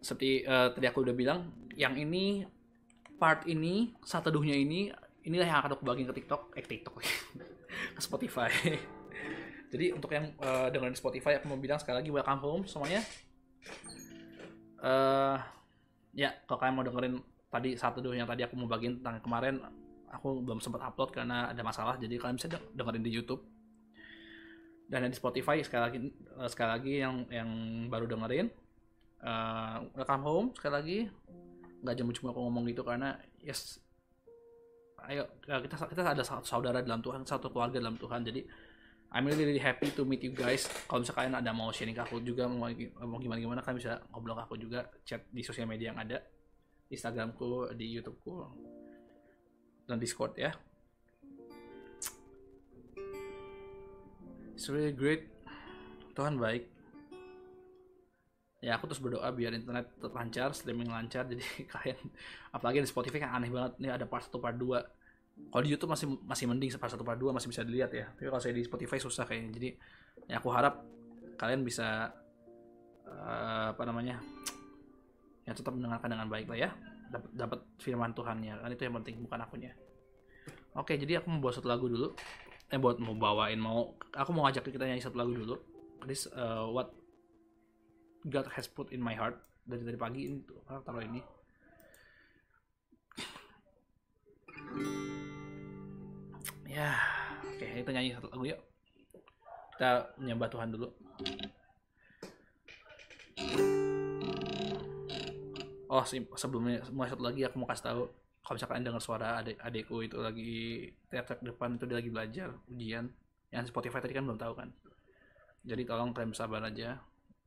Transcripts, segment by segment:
seperti eh, tadi aku udah bilang yang ini part ini saat teduhnya ini inilah yang akan aku bagiin ke TikTok eh TikTok ke Spotify. Jadi untuk yang eh, dengerin Spotify aku mau bilang sekali lagi welcome home semuanya. Eh ya kalau kalian mau dengerin tadi saat teduh yang tadi aku mau bagiin tentang kemarin aku belum sempat upload karena ada masalah jadi kalian bisa deng- dengerin di YouTube. Dan yang di Spotify sekali lagi sekali lagi yang yang baru dengerin eh, welcome home sekali lagi. Nggak cuma-cuma aku ngomong gitu karena yes ayo eh, kita kita ada saudara dalam Tuhan satu keluarga dalam Tuhan. Jadi I'm really, really happy to meet you guys. Kalau misalnya kalian ada mau sharing ke aku juga mau, mau gimana gimana kalian bisa ngobrol ke aku juga. Chat di sosial media yang ada. Instagramku di YouTubeku dan Discord ya. It's really great. Tuhan baik ya aku terus berdoa biar internet lancar streaming lancar jadi kalian apalagi di Spotify kan aneh banget nih ada part 1 part 2 kalau di YouTube masih masih mending part 1 part 2 masih bisa dilihat ya. Tapi kalau saya di Spotify susah kayaknya. Jadi ya aku harap kalian bisa eh, apa namanya ya tetap mendengarkan dengan baik lah ya. Dapat dapat firman Tuhannya kan itu yang penting bukan akunya. Oke jadi aku mau bawa satu lagu dulu. Eh buat mau bawain mau aku mau ngajak kita nyanyi satu lagu dulu. This uh, what God has put in my heart dari dari pagi ini tuh taruh ini. Ya oke kita nyanyi satu lagu yuk. Kita menyembah Tuhan dulu. Oh sebelumnya mulai satu lagi aku mau kasih tahu. Kalau misalkan dengar suara adik adikku itu lagi teriak-teriak depan itu dia lagi belajar ujian. Yang Spotify tadi kan belum tahu kan. Jadi tolong kalian bersabar aja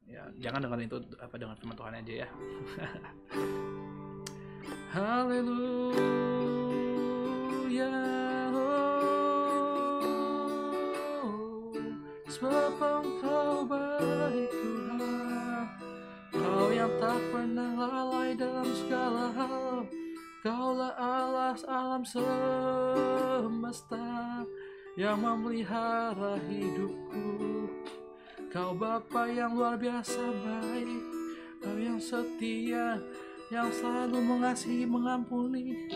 ya jangan dengerin itu apa dengan firman Tuhan aja ya. Haleluya oh, Sebab engkau baik Tuhan. Kau yang tak pernah lalai dalam segala hal. Kaulah Allah alam semesta Yang memelihara hidupku Kau Bapa yang luar biasa baik Kau yang setia Yang selalu mengasihi mengampuni.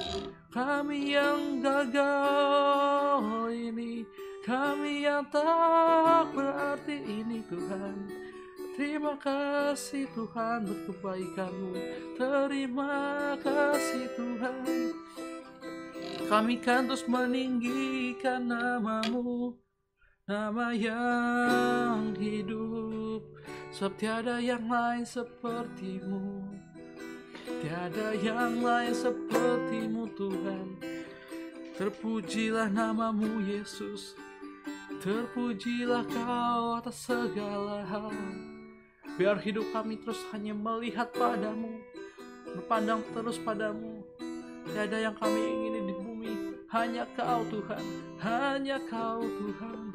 Kami yang gagal ini Kami yang tak berarti ini Tuhan. Terima kasih Tuhan buat kebaikanmu Terima kasih Tuhan. Kami kan terus meninggikan namamu Nama yang hidup Sebab tiada yang lain sepertimu. Tiada yang lain sepertimu Tuhan. Terpujilah namamu Yesus. Terpujilah kau atas segala hal. Biar hidup kami terus hanya melihat padamu Berpandang terus padamu. Tiada yang kami ingini di bumi Hanya kau Tuhan. Hanya kau Tuhan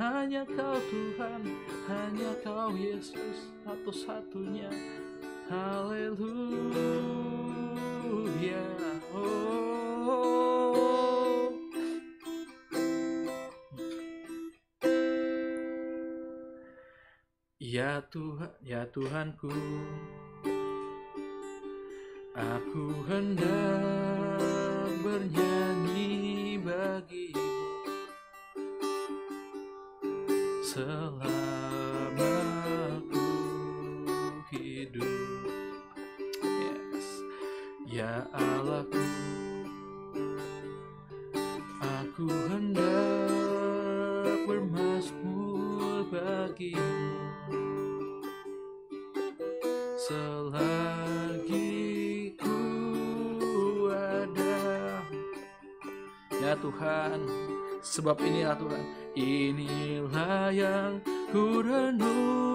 Hanya kau Tuhan Hanya kau Yesus Satu-satunya. Haleluya. Oh. Ya Tuhan, ya Tuhanku, aku hendak bernyanyi bagimu selama aku hidup. Yes, ya Allahku, aku hendak bermasmur bagimu. Selagi ku ada. Ya Tuhan sebab inilah Tuhan inilah yang ku renungkan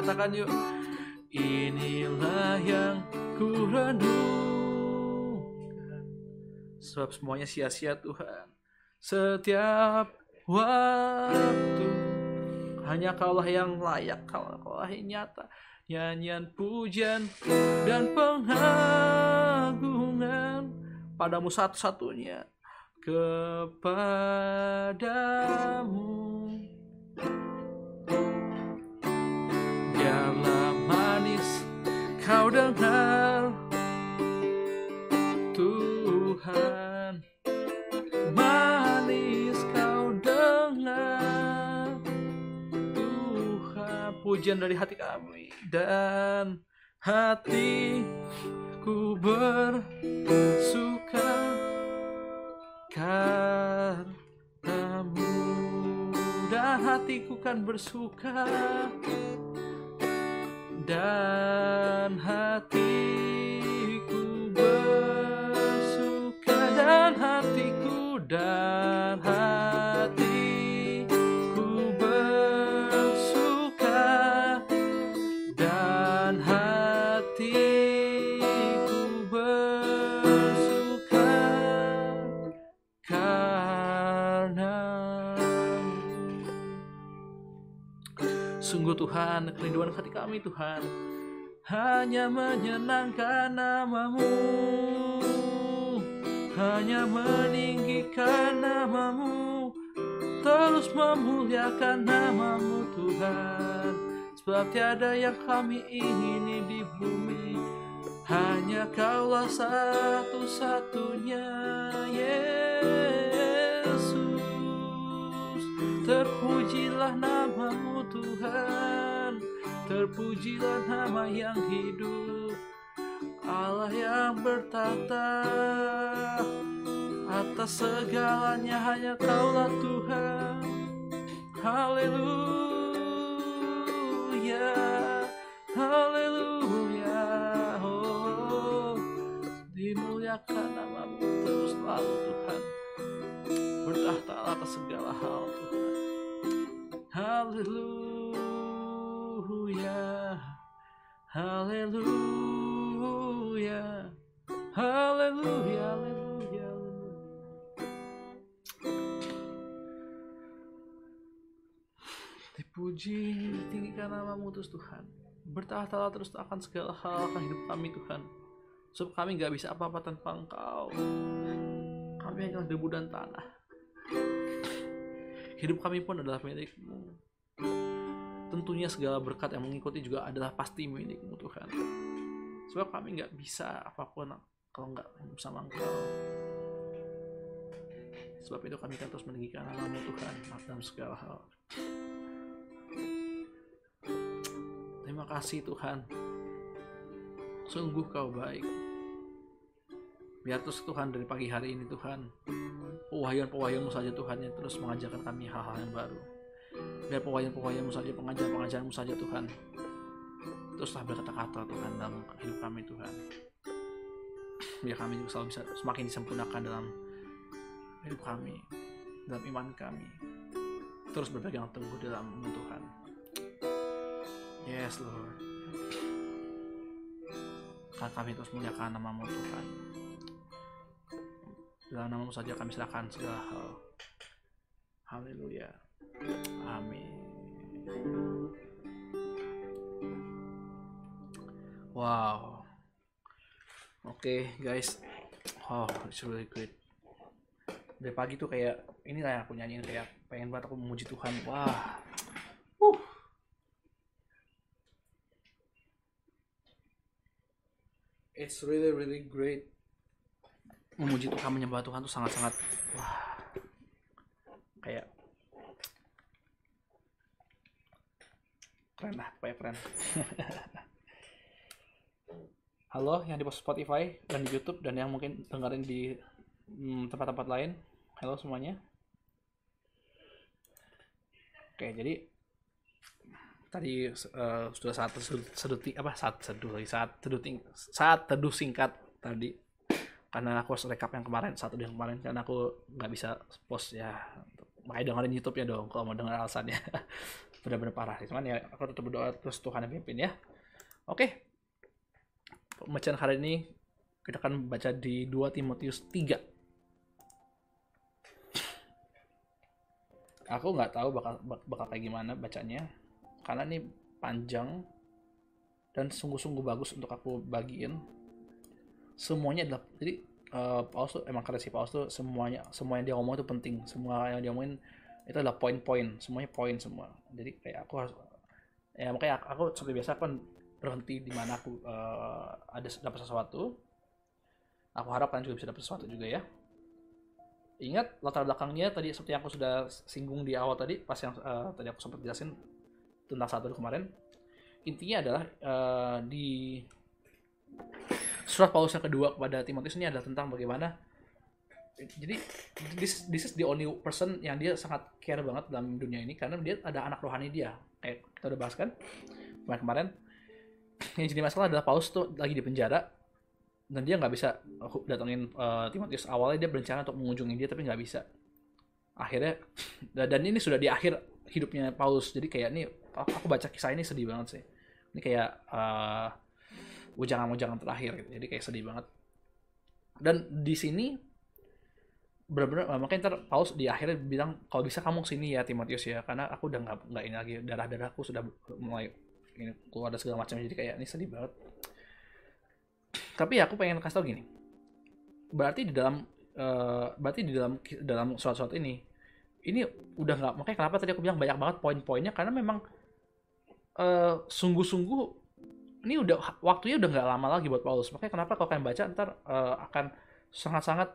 katakan yuk. Inilah yang ku renungkan sebab semuanya sia-sia Tuhan. Setiap waktu hanya kaulah yang layak kaulah, kaulah yang nyata. Nyanyian pujian dan pengagungan padamu satu-satunya. Kepadamu kau dengar Tuhan manis kau dengar. Tuhan pujian dari hati kami dan hatiku bersuka karenamu dan hatiku kan bersuka dan hatiku bersuka dan hatiku dan hatiku Tuhan, kerinduan hati kami Tuhan hanya menyenangkan namamu, hanya meninggikan namamu, terus memuliakan namamu Tuhan. Sebab tiada yang kami ingini di bumi, hanya Kaulah satu-satunya Yesus. Terpujilah namamu Tuhan. Terpujilah nama yang hidup. Allah yang bertata Atas segalanya hanya kaulah Tuhan. Haleluya Haleluya. Oh, Dimuliakan namamu terus selalu Tuhan. Bertahta atas segala hal Tuhan Haleluya Haleluya Haleluya Haleluya Dipuji, ditinggikan namamu terus Tuhan. Bertahta terus akan segala hal akan hidup kami Tuhan. Sebab kami gak bisa apa-apa tanpa Engkau. Kami hanyalah debu dan tanah Hidup kami pun adalah milikmu. Tentunya segala berkat yang mengikuti juga adalah pasti milikmu Tuhan. Sebab kami nggak bisa apa pun kalau nggak bersama Engkau. Sebab itu kami akan terus meninggikan namamu Tuhan dalam segala hal. Terima kasih Tuhan. Sungguh kau baik Biar terus Tuhan dari pagi hari ini Tuhan Pewahyuan-pewahyuanmu saja Tuhan yang terus mengajarkan kami hal-hal yang baru. Biar pewahyuan-pewahyuanmu saja, pengajaran-pengajaranmu saja Tuhan Teruslah berkata-kata Tuhan dalam hidup kami Tuhan. Biar kami juga selalu bisa semakin disempurnakan dalam hidup kami Dalam iman kami. Terus berpegang teguh dalam Tuhan. Yes Lord. Karena kami terus muliakan namamu Tuhan dalam namamu saja kami serahkan segala hal. Haleluya. Amin. Wow. Oke okay, guys. Oh it's really great. Dari pagi tuh kayak inilah yang aku nyanyiin kayak pengen banget aku memuji Tuhan. Wah. Uh. it's really really great memuji Tuhan menyembah Tuhan tuh sangat-sangat wah kayak keren lah kayak keren. Halo yang di Spotify dan di YouTube dan yang mungkin dengerin di hmm, tempat-tempat hmm, lain. Halo semuanya. Oke jadi tadi uh, sudah saat seduti apa? Saat seduh saat teduh saat teduh singkat tadi karena aku harus rekap yang kemarin satu yang kemarin karena aku nggak bisa post ya. Makanya dengerin YouTube ya dong kalau mau denger alasannya. Benar-benar parah cuman ya aku tetap berdoa terus Tuhan yang pimpin ya. Oke. Pembacaan hari ini kita akan baca di 2 Timotius 3 aku nggak tahu bakal bakal kayak gimana bacanya. Karena ini panjang dan sungguh-sungguh bagus untuk aku bagiin semuanya adalah jadi uh, Paulus tuh emang keren sih Paulus tuh semuanya semua yang dia ngomong itu penting. Semua yang dia ngomongin itu adalah poin-poin. Semuanya poin semua. Jadi kayak aku harus ya makanya aku seperti biasa kan berhenti di mana aku uh, ada dapat sesuatu. Aku harap kalian juga bisa dapat sesuatu juga ya. Ingat latar belakangnya tadi seperti yang aku sudah singgung di awal tadi pas yang uh, tadi aku sempat jelasin tentang satu kemarin. Intinya adalah uh, di surat Paulus yang kedua kepada Timotius ini adalah tentang bagaimana jadi this, this is the only person yang dia sangat care banget dalam dunia ini karena dia ada anak rohani dia. Kayak kita udah bahas kan? Kemarin kemarin. Yang jadi masalah adalah Paulus tuh lagi di penjara dan dia nggak bisa datengin uh, Timotius. Awalnya dia berencana untuk mengunjungi dia tapi nggak bisa. Akhirnya dan ini sudah di akhir hidupnya Paulus. Jadi kayak ini aku baca kisah ini sedih banget sih. Ini kayak uh, ujangan-ujangan terakhir gitu. Jadi kayak sedih banget. Dan di sini benar-benar makanya ntar Paulus di akhirnya bilang kalau bisa kamu sini ya Timotius ya karena aku udah nggak nggak ini lagi darah darahku sudah mulai ini keluar dan segala macam jadi kayak ini sedih banget. Tapi aku pengen kasih tau gini. Berarti di dalam uh, berarti di dalam dalam surat-surat ini ini udah nggak makanya kenapa tadi aku bilang banyak banget poin-poinnya karena memang uh, sungguh-sungguh ini udah waktunya udah nggak lama lagi buat Paulus. Makanya kenapa kalau kalian baca ntar uh, akan sangat-sangat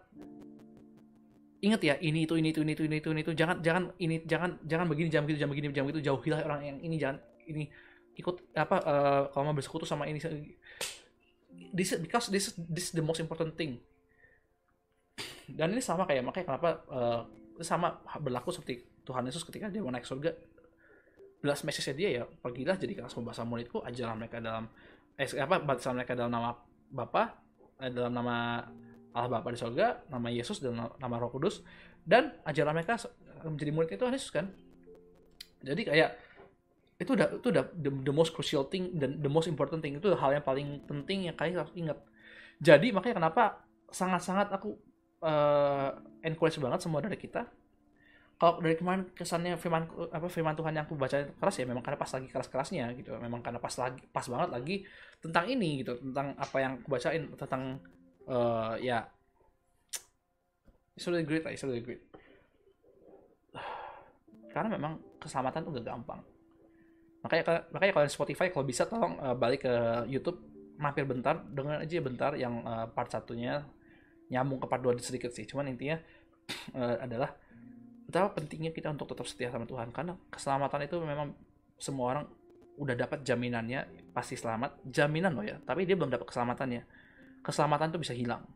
ingat ya ini itu ini itu ini itu ini itu ini itu. Jangan jangan ini jangan jangan begini jangan begitu jangan begini jangan begitu jauhilah orang yang ini jangan ini ikut apa uh, kalau mau bersekutu sama ini this is, because this is, this is the most important thing. Dan ini sama kayak makanya kenapa uh, sama berlaku seperti Tuhan Yesus ketika dia mau naik surga belas message dia ya pergilah jadi kelas membahasa muridku ajarlah mereka dalam eh apa bahasa mereka dalam nama Bapa eh, dalam nama Allah Bapa di surga nama Yesus dan nama Roh Kudus dan ajarlah mereka menjadi murid itu Yesus kan? Jadi kayak itu udah itu udah the, the most crucial thing dan the most important thing itu hal yang paling penting yang kalian harus ingat. Jadi makanya kenapa sangat-sangat aku uh, encourage banget semua dari kita kalau dari kemarin kesannya firman apa firman Tuhan yang aku baca keras ya memang karena pas lagi keras-kerasnya gitu. Memang karena pas lagi pas banget lagi tentang ini gitu tentang apa yang aku bacain tentang uh, ya it's really great lah it's really great. Karena memang keselamatan tuh gak gampang. Makanya makanya kalau Spotify kalau bisa tolong uh, balik ke YouTube mampir bentar dengan aja bentar yang uh, part satunya. Nyambung ke part dua sedikit sih cuman intinya uh, adalah betapa pentingnya kita untuk tetap setia sama Tuhan. Karena keselamatan itu memang semua orang udah dapat jaminannya pasti selamat. Jaminan loh ya tapi dia belum dapat keselamatannya. Keselamatan itu bisa hilang.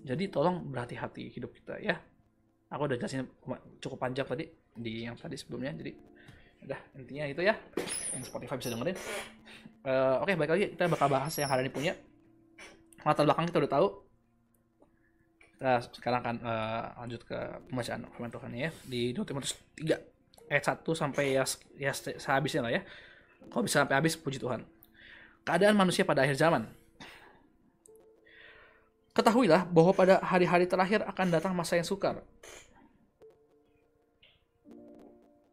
Jadi tolong berhati-hati hidup kita ya. Aku udah jelasin cukup panjang tadi di yang tadi sebelumnya. Jadi udah intinya itu ya. Yang Spotify bisa dengerin. Uh, oke okay, baik lagi. Kita bakal bahas yang hari ini punya. Latar belakang kita udah tahu kita sekarang akan uh, lanjut ke pembacaan firman Tuhan ya di 2 Timotius 3 ayat 1 sampai ya ya sehabisnya lah ya kalau bisa sampai habis puji Tuhan keadaan manusia pada akhir zaman Ketahuilah bahwa pada hari-hari terakhir akan datang masa yang sukar.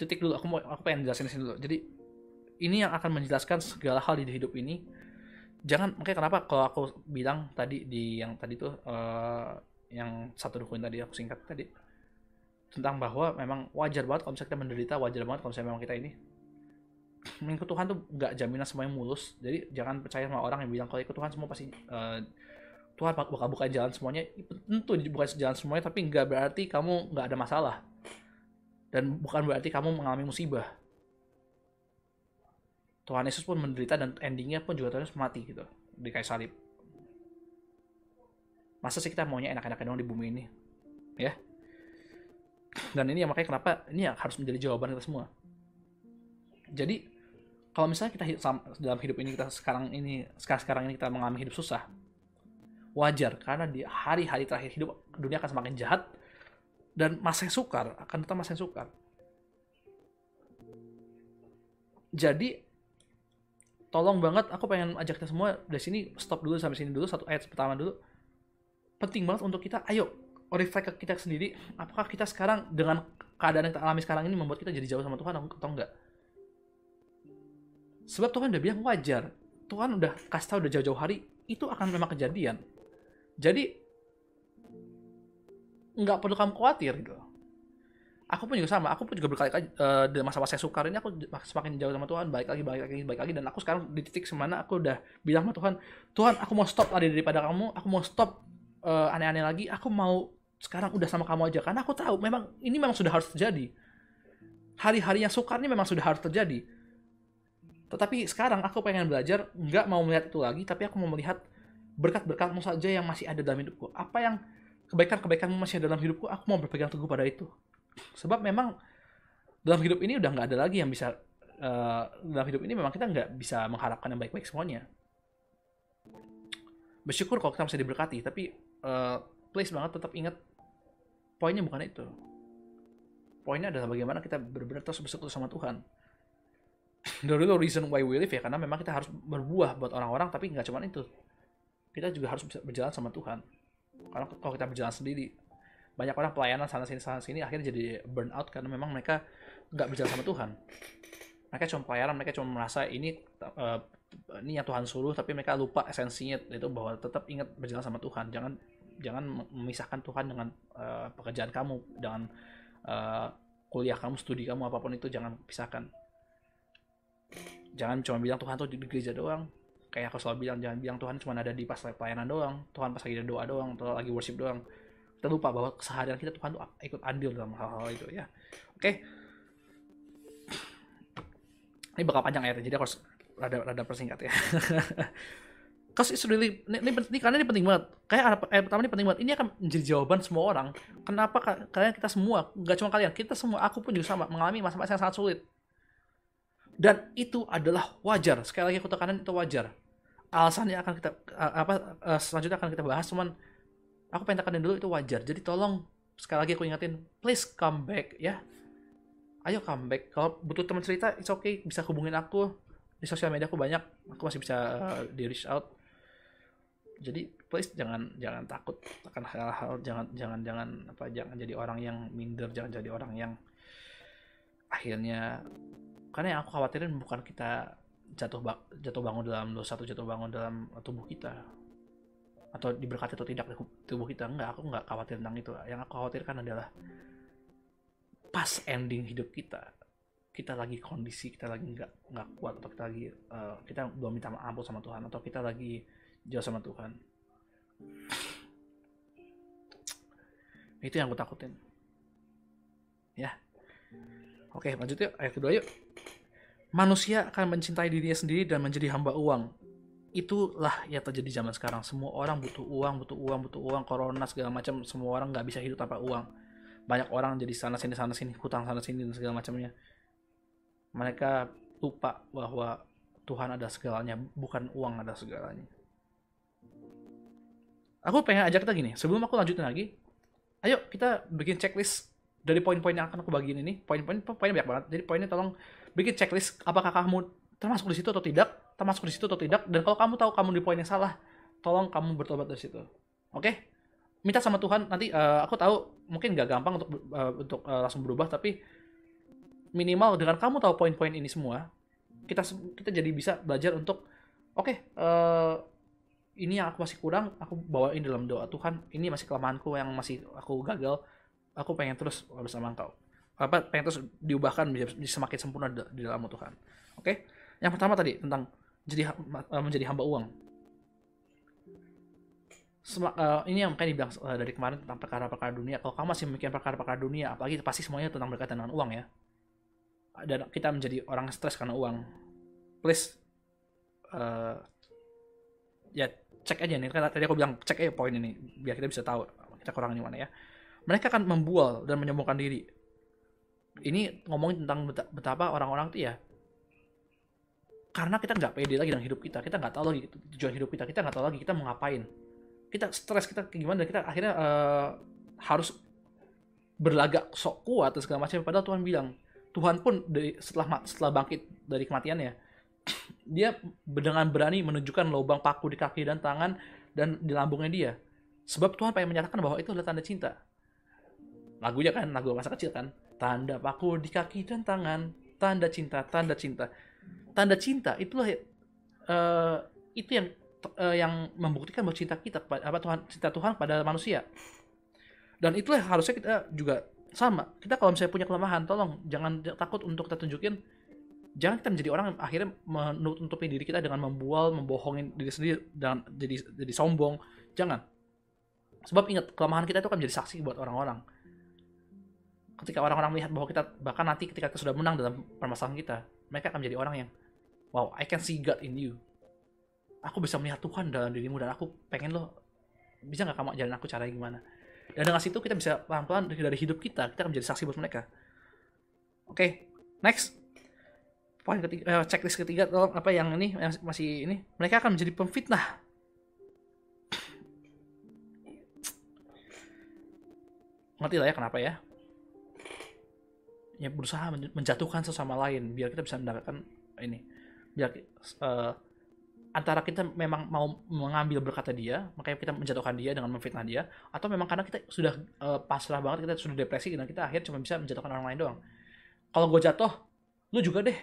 Titik dulu, aku mau aku pengen jelasin sini dulu. Jadi ini yang akan menjelaskan segala hal di hidup ini. Jangan makanya kenapa kalau aku bilang tadi di yang tadi tuh uh, yang satu dokumen tadi aku singkat tadi tentang bahwa memang wajar banget kalau kita menderita, wajar banget kalau memang kita ini mengikut Tuhan tuh nggak jaminan semuanya mulus. Jadi jangan percaya sama orang yang bilang kalau ikut Tuhan semua pasti uh, Tuhan bakal buka jalan semuanya. Tentu bukan jalan semuanya, tapi nggak berarti kamu nggak ada masalah. Dan bukan berarti kamu mengalami musibah. Tuhan Yesus pun menderita dan endingnya pun juga Tuhan Yesus mati gitu di kayu salib. Masa sih kita maunya enak-enakan dong di bumi ini? Ya. Dan ini yang makanya kenapa ini yang harus menjadi jawaban kita semua. Jadi kalau misalnya kita dalam hidup ini kita sekarang ini sekarang sekarang ini kita mengalami hidup susah wajar karena di hari-hari terakhir hidup dunia akan semakin jahat dan masa yang sukar akan tetap masa yang sukar jadi tolong banget aku pengen ajak kita semua dari sini stop dulu sampai sini dulu satu ayat pertama dulu penting banget untuk kita ayo reflect ke kita sendiri apakah kita sekarang dengan keadaan yang kita alami sekarang ini membuat kita jadi jauh sama Tuhan atau enggak Sebab Tuhan udah bilang wajar. Tuhan udah kasih tahu udah jauh-jauh hari itu akan memang kejadian. Jadi nggak perlu kamu khawatir gitu. Aku pun juga sama. Aku pun juga berkali-kali uh, di masa-masa sukar ini aku semakin jauh sama Tuhan, baik lagi, baik lagi, baik lagi. Dan aku sekarang di titik semana aku udah bilang sama Tuhan, Tuhan aku mau stop lari daripada kamu, aku mau stop uh, aneh-aneh lagi. Aku mau sekarang udah sama kamu aja karena aku tahu memang ini memang sudah harus terjadi. Hari-hari yang sukar ini memang sudah harus terjadi tetapi sekarang aku pengen belajar nggak mau melihat itu lagi, tapi aku mau melihat berkat-berkatmu saja yang masih ada dalam hidupku. Apa yang kebaikan-kebaikanmu masih ada dalam hidupku, aku mau berpegang teguh pada itu. Sebab memang dalam hidup ini udah nggak ada lagi yang bisa uh, dalam hidup ini memang kita nggak bisa mengharapkan yang baik-baik semuanya. Bersyukur kalau kita masih diberkati, tapi uh, please banget tetap ingat poinnya bukan itu. Poinnya adalah bagaimana kita benar-benar terus bersekutu sama Tuhan. The real reason why we live ya karena memang kita harus berbuah buat orang-orang tapi nggak cuma itu. Kita juga harus bisa berjalan sama Tuhan. Karena kalau kita berjalan sendiri banyak orang pelayanan sana sini sana sini akhirnya jadi burn out karena memang mereka nggak berjalan sama Tuhan. Mereka cuma pelayanan mereka cuma merasa ini uh, ini yang Tuhan suruh tapi mereka lupa esensinya itu bahwa tetap ingat berjalan sama Tuhan. Jangan jangan memisahkan Tuhan dengan uh, pekerjaan kamu dengan uh, kuliah kamu studi kamu apa pun itu jangan pisahkan. Jangan cuma bilang Tuhan tuh di gereja doang. Kayak aku selalu bilang jangan bilang Tuhan cuma ada di pas pelayanan doang. Tuhan pas lagi doa doang atau lagi worship doang. Kita lupa bahwa keseharian kita Tuhan tuh ikut andil dalam hal-hal itu ya. Oke. Ini bakal panjang ya jadi aku harus rada rada persingkat ya. Cause it's really ini, ini, ini karena ini penting banget. Kayak eh, pertama ini penting banget. Ini akan menjadi jawaban semua orang. Kenapa kalian kita semua, nggak cuma kalian, kita semua, aku pun juga sama mengalami masa-masa yang sangat sulit. Dan itu adalah wajar. Sekali lagi aku tekankan itu wajar. Alasannya akan kita apa uh, selanjutnya akan kita bahas cuman aku pengen tekanin dulu itu wajar. Jadi tolong sekali lagi aku ingatin please come back ya. Ayo come back. Kalau butuh teman cerita it's okay. Bisa hubungin aku di sosial media aku banyak aku masih bisa uh, di reach out. Jadi please jangan jangan takut akan hal-hal jangan jangan jangan apa jangan jadi orang yang minder jangan jadi orang yang akhirnya karena yang aku khawatirin bukan kita jatuh jatuh bangun dalam dosa atau jatuh bangun dalam tubuh kita. Atau diberkati atau tidak tubuh kita enggak aku enggak khawatir tentang itu. Yang aku khawatirkan adalah pas ending hidup kita kita lagi kondisi kita lagi nggak nggak kuat atau kita lagi uh, kita belum minta maaf sama Tuhan atau kita lagi jauh sama Tuhan itu yang aku takutin ya oke lanjut yuk ayat kedua yuk manusia akan mencintai dirinya sendiri dan menjadi hamba uang. Itulah yang terjadi zaman sekarang. Semua orang butuh uang, butuh uang, butuh uang. Corona segala macam, semua orang nggak bisa hidup tanpa uang. Banyak orang jadi sana sini sana sini, hutang sana sini dan segala macamnya. Mereka lupa bahwa Tuhan ada segalanya, bukan uang ada segalanya. Aku pengen ajak kita gini, sebelum aku lanjutin lagi, ayo kita bikin checklist dari poin-poin yang akan aku bagiin ini. Poin-poin poinnya banyak banget. Jadi poinnya tolong bikin checklist apakah kamu termasuk di situ atau tidak, termasuk di situ atau tidak, dan kalau kamu tahu kamu di poin yang salah, tolong kamu bertobat dari situ. oke minta sama Tuhan nanti uh, aku tahu mungkin gak gampang untuk uh, untuk uh, langsung berubah tapi minimal dengan kamu tahu poin-poin ini semua kita kita jadi bisa belajar untuk oke okay, uh, ini yang aku masih kurang aku bawain dalam doa Tuhan ini masih kelemahanku yang masih aku gagal aku pengen terus bersama engkau. Apa pengen terus diubahkan menjadi semakin sempurna di dalam Tuhan. Oke? Okay? yang pertama tadi tentang jadi uh, menjadi hamba uang. Sem uh, ini yang kayak dibilang uh, dari kemarin tentang perkara-perkara dunia. Kalau kamu masih memikirkan perkara-perkara dunia apalagi pasti semuanya tentang berkaitan dengan uang ya dan kita menjadi orang stres karena uang. Please uh, ya cek aja nih. Kan tadi aku bilang cek aja poin ini biar kita bisa tahu kita kurang di mana ya. Mereka akan membual dan menyombongkan diri. Ini ngomongin tentang betapa orang-orang tuh ya karena kita nggak pede lagi dengan hidup kita kita nggak tahu lagi tujuan hidup kita kita nggak tahu lagi kita mau ngapain. Kita stres kita gimana dan kita akhirnya uh, harus berlagak sok kuat dan segala macam padahal Tuhan bilang Tuhan pun dari setelah setelah bangkit dari kematiannya dia dengan berani menunjukkan lubang paku di kaki dan tangan dan di lambungnya dia. Sebab Tuhan pengen menyatakan bahwa itu adalah tanda cinta. Lagunya kan lagu masa kecil kan? Tanda paku di kaki dan tangan tanda cinta tanda cinta. Tanda cinta itulah uh, itu yang uh, yang membuktikan bahwa cinta kita apa Tuhan cinta Tuhan pada manusia. Dan itulah harusnya kita juga sama. Kita kalau misalnya punya kelemahan tolong jangan takut untuk kita tunjukin. Jangan kita menjadi orang yang akhirnya menutupi diri kita dengan membual membohongin diri sendiri dan jadi jadi sombong. Jangan. Sebab ingat kelemahan kita itu akan menjadi saksi buat orang-orang. Ketika orang-orang melihat bahwa kita bahkan nanti ketika kita sudah menang dalam permasalahan kita mereka akan menjadi orang yang wow I can see God in you. Aku bisa melihat Tuhan dalam dirimu dan aku pengen lo bisa nggak kamu ajarin aku caranya gimana dan dengan situ kita bisa pelan-pelan dari hidup kita kita akan menjadi saksi buat mereka. Oke okay, next. Poin ketiga eh, checklist ketiga tolong apa yang ini yang masih ini mereka akan menjadi pemfitnah. Ngerti lah ya kenapa ya? Ya berusaha menjatuhkan sesama lain biar kita bisa mendapatkan ini. Biar uh, antara kita memang mau mengambil berkata dia, makanya kita menjatuhkan dia dengan memfitnah dia, atau memang karena kita sudah uh, pasrah banget, kita sudah depresi dan kita akhirnya cuma bisa menjatuhkan orang lain doang. Kalau gue jatuh, lu juga deh.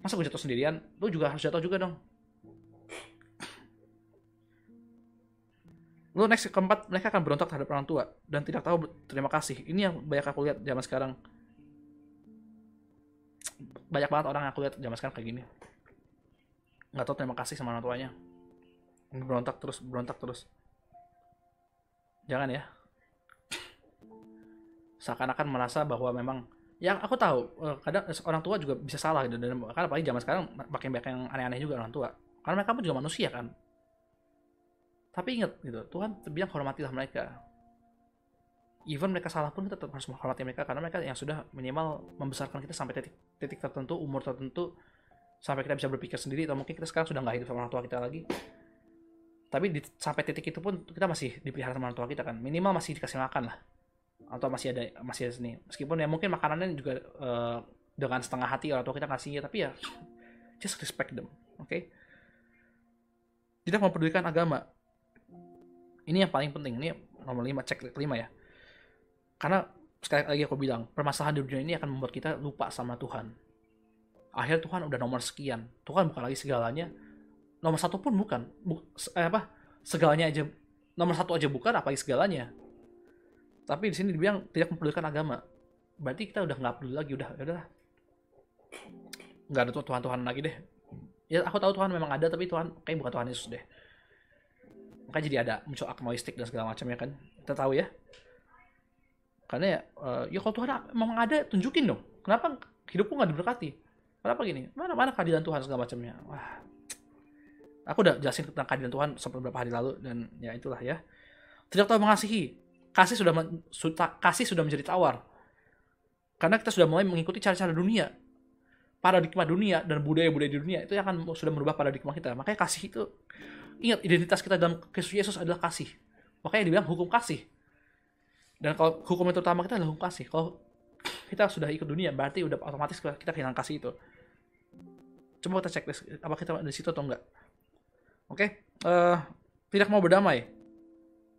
Masa gue jatuh sendirian? Lu juga harus jatuh juga dong. Lu next keempat, mereka akan berontak terhadap orang tua dan tidak tahu terima kasih. Ini yang banyak aku lihat zaman sekarang. Banyak banget orang yang aku lihat zaman sekarang kayak gini nggak tahu terima kasih sama orang tuanya. Berontak terus berontak terus. Jangan ya. Seakan-akan merasa bahwa memang yang aku tahu eh, kadang orang tua juga bisa salah gitu. Dan karena apalagi zaman sekarang pakai banyak yang aneh-aneh juga orang tua. Karena mereka pun juga manusia kan. Tapi ingat gitu Tuhan bilang hormatilah mereka. Even mereka salah pun tetap harus menghormati mereka karena mereka yang sudah minimal membesarkan kita sampai titik titik tertentu umur tertentu sampai kita bisa berpikir sendiri atau mungkin kita sekarang sudah nggak hidup sama orang tua kita lagi. Tapi di, sampai titik itu pun kita masih dipelihara sama orang tua kita kan. Minimal masih dikasih makan lah. Atau masih ada masih ada sini meskipun ya mungkin makanannya juga uh, dengan setengah hati orang tua kita kasihnya tapi ya just respect them oke? Okay? tidak mempedulikan agama. Ini yang paling penting. Ini nomor 5 cek kelima ya. Karena sekali lagi aku bilang permasalahan di dunia ini akan membuat kita lupa sama Tuhan akhirnya Tuhan udah nomor sekian. Tuhan bukan lagi segalanya. Nomor satu pun bukan. Buk, eh, apa? Segalanya aja. Nomor satu aja bukan apalagi segalanya. Tapi di sini dibilang tidak mempedulikan agama. Berarti kita udah nggak peduli lagi udah ya udah nggak ada Tuhan Tuhan lagi deh. Ya aku tahu Tuhan memang ada tapi Tuhan kayak bukan Tuhan Yesus deh. Makanya jadi ada muncul agnostik dan segala macam ya kan. Kita tahu ya. Karena ya uh, ya kalau Tuhan memang ada tunjukin dong. Kenapa hidupku nggak diberkati Kenapa gini? Mana mana keadilan Tuhan segala macamnya? Wah. Aku udah jelasin tentang keadilan Tuhan beberapa hari lalu dan ya itulah ya. Tidak tahu mengasihi. Kasih sudah kasih sudah menjadi tawar. Karena kita sudah mulai mengikuti cara-cara dunia. Paradigma dunia dan budaya-budaya di dunia itu yang akan sudah merubah paradigma kita. Makanya kasih itu ingat identitas kita dalam Kristus Yesus adalah kasih. Makanya dibilang hukum kasih. Dan kalau hukum yang terutama kita adalah hukum kasih. Kalau kita sudah ikut dunia berarti udah otomatis kita kehilangan kasih itu. Coba kita cek apa kita di situ atau enggak. Oke okay? uh, eh, tidak mau berdamai.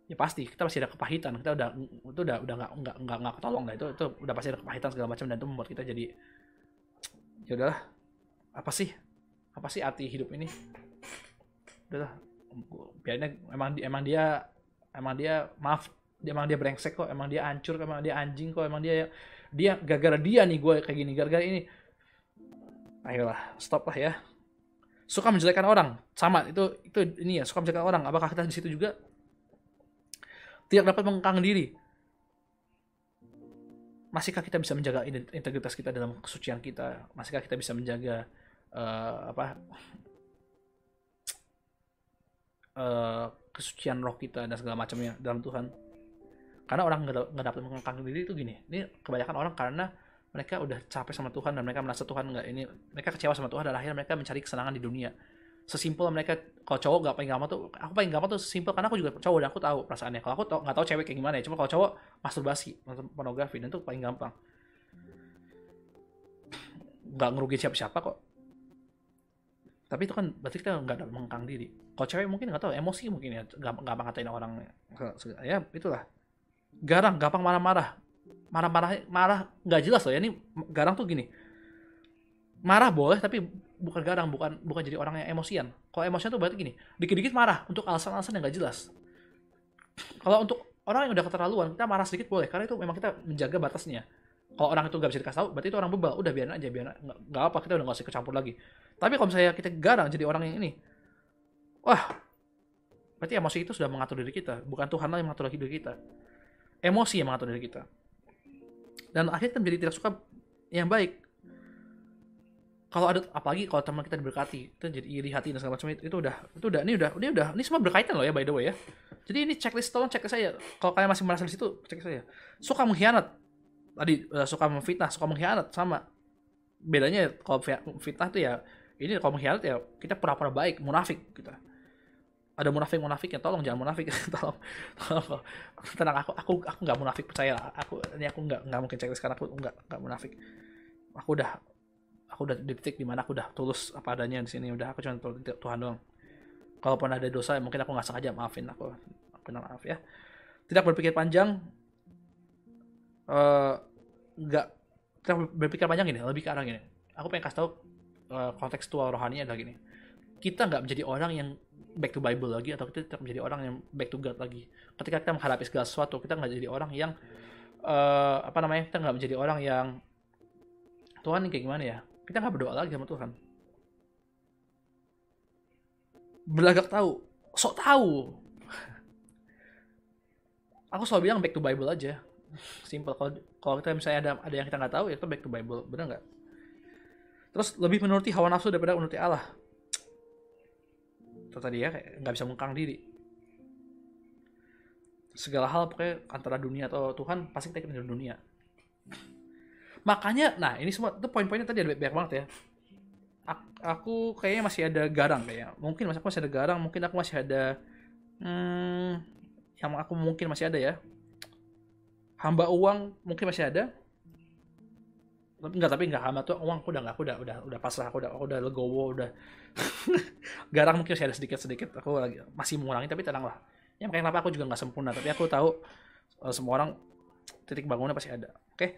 Ya pasti kita pasti ada kepahitan kita udah itu udah udah nggak nggak nggak nggak ketolong lah itu itu udah pasti ada kepahitan segala macam dan itu membuat kita jadi ya udahlah. Apa sih? Apa sih arti hidup ini? Udahlah biarnya emang emang dia emang dia maaf emang dia brengsek kok emang dia hancur emang dia anjing kok emang dia dia gara-gara dia nih gue kayak gini gara-gara ini. Ayolah stop lah ya. Suka menjelekkan orang. Sama itu itu ini ya suka menjelekkan orang. Apakah kita di situ juga? Tidak dapat mengengkang diri. Masihkah kita bisa menjaga integritas kita dalam kesucian kita? Masihkah kita bisa menjaga uh, apa uh, kesucian roh kita dan segala macamnya dalam Tuhan karena orang nggak dapat mengangkat diri itu gini ini kebanyakan orang karena mereka udah capek sama Tuhan dan mereka merasa Tuhan nggak ini mereka kecewa sama Tuhan dan akhirnya mereka mencari kesenangan di dunia. Sesimpel mereka kalau cowok nggak paling gampang tuh aku paling gampang tuh simpel karena aku juga cowok dan aku tahu perasaannya. Kalau aku nggak tahu cewek kayak gimana ya cuma kalau cowok masturbasi pornografi dan itu paling gampang. Nggak ngerugi siapa-siapa kok. Tapi itu kan berarti kita nggak mengkang diri. Kalau cewek mungkin nggak tahu emosi mungkin ya nggak gampang ngatain orang ya itulah garang gampang marah-marah. Marah-marah marah nggak jelas loh. Ya ini garang tuh gini. Marah boleh tapi bukan garang bukan bukan jadi orang yang emosian. Kalau emosian tuh berarti gini dikit-dikit marah. Untuk alasan-alasan yang nggak jelas. Kalau untuk orang yang udah keterlaluan kita marah sedikit boleh. Karena itu memang kita menjaga batasnya. Kalau orang itu nggak bisa dikasih tahu berarti itu orang bebal. Udah biarin aja biarin nggak apa kita udah nggak usah kecampur lagi. Tapi kalau misalnya kita garang jadi orang yang ini wah berarti emosi itu sudah mengatur diri kita. Bukan Tuhan yang mengatur diri kita emosi yang mengatur diri kita. Dan akhirnya kita menjadi tidak suka yang baik. Kalau ada apalagi kalau teman kita diberkati itu jadi iri hati dan segala macam itu, itu udah itu udah ini udah ini udah ini semua berkaitan loh ya by the way ya. Jadi ini checklist tolong cek saya. Kalau kalian masih merasa di situ cek saya. Suka mengkhianat. Tadi uh, suka memfitnah suka mengkhianat sama. Bedanya kalau fitnah tuh ya ini kalau mengkhianat ya kita pura-pura baik munafik kita ada munafik munafik ya tolong jangan munafik. Tolong, tolong. Tenang aku aku aku nggak munafik percaya aku ini aku nggak nggak mungkin cek sekarang aku nggak nggak munafik. Aku udah aku udah di titik di mana aku udah tulus apa adanya di sini. Udah aku cuma Tuhan doang. Kalaupun ada dosa mungkin aku nggak sengaja maafin aku. Aku maaf ya. Tidak berpikir panjang. Eh, nggak kita berpikir panjang gini lebih ke arah gini. Aku pengen kasih tahu uh, kontekstual rohani adalah gini. Kita nggak menjadi orang yang back to Bible lagi atau kita tetap menjadi orang yang back to God lagi. Ketika kita menghadapi segala sesuatu kita nggak jadi orang yang uh, apa namanya kita nggak menjadi orang yang Tuhan kayak gimana ya? Kita nggak berdoa lagi sama Tuhan. Belagak tahu sok tahu. Aku selalu bilang back to Bible aja. Simple. Kalau kalau kita misalnya ada ada yang kita nggak tahu ya kita back to Bible. Benar nggak? Terus lebih menuruti hawa nafsu daripada menuruti Allah itu tadi ya nggak bisa mengkang diri. Segala hal pokoknya antara dunia atau Tuhan pasti kita ikut dunia. Makanya nah ini semua itu poin-poinnya tadi ada banyak banget ya. Aku kayaknya masih ada garang kayak mungkin masih aku masih ada garang mungkin aku masih ada hmm, yang aku mungkin masih ada ya. Hamba uang mungkin masih ada enggak tapi enggak hamba tuh uang aku udah enggak aku udah udah udah pasrah aku udah aku udah legowo udah garang mungkin masih ada sedikit sedikit aku lagi masih mengurangi tapi tenang lah. Yang kayak kenapa aku juga nggak sempurna tapi aku tahu uh, semua orang titik bangunnya pasti ada oke? Okay?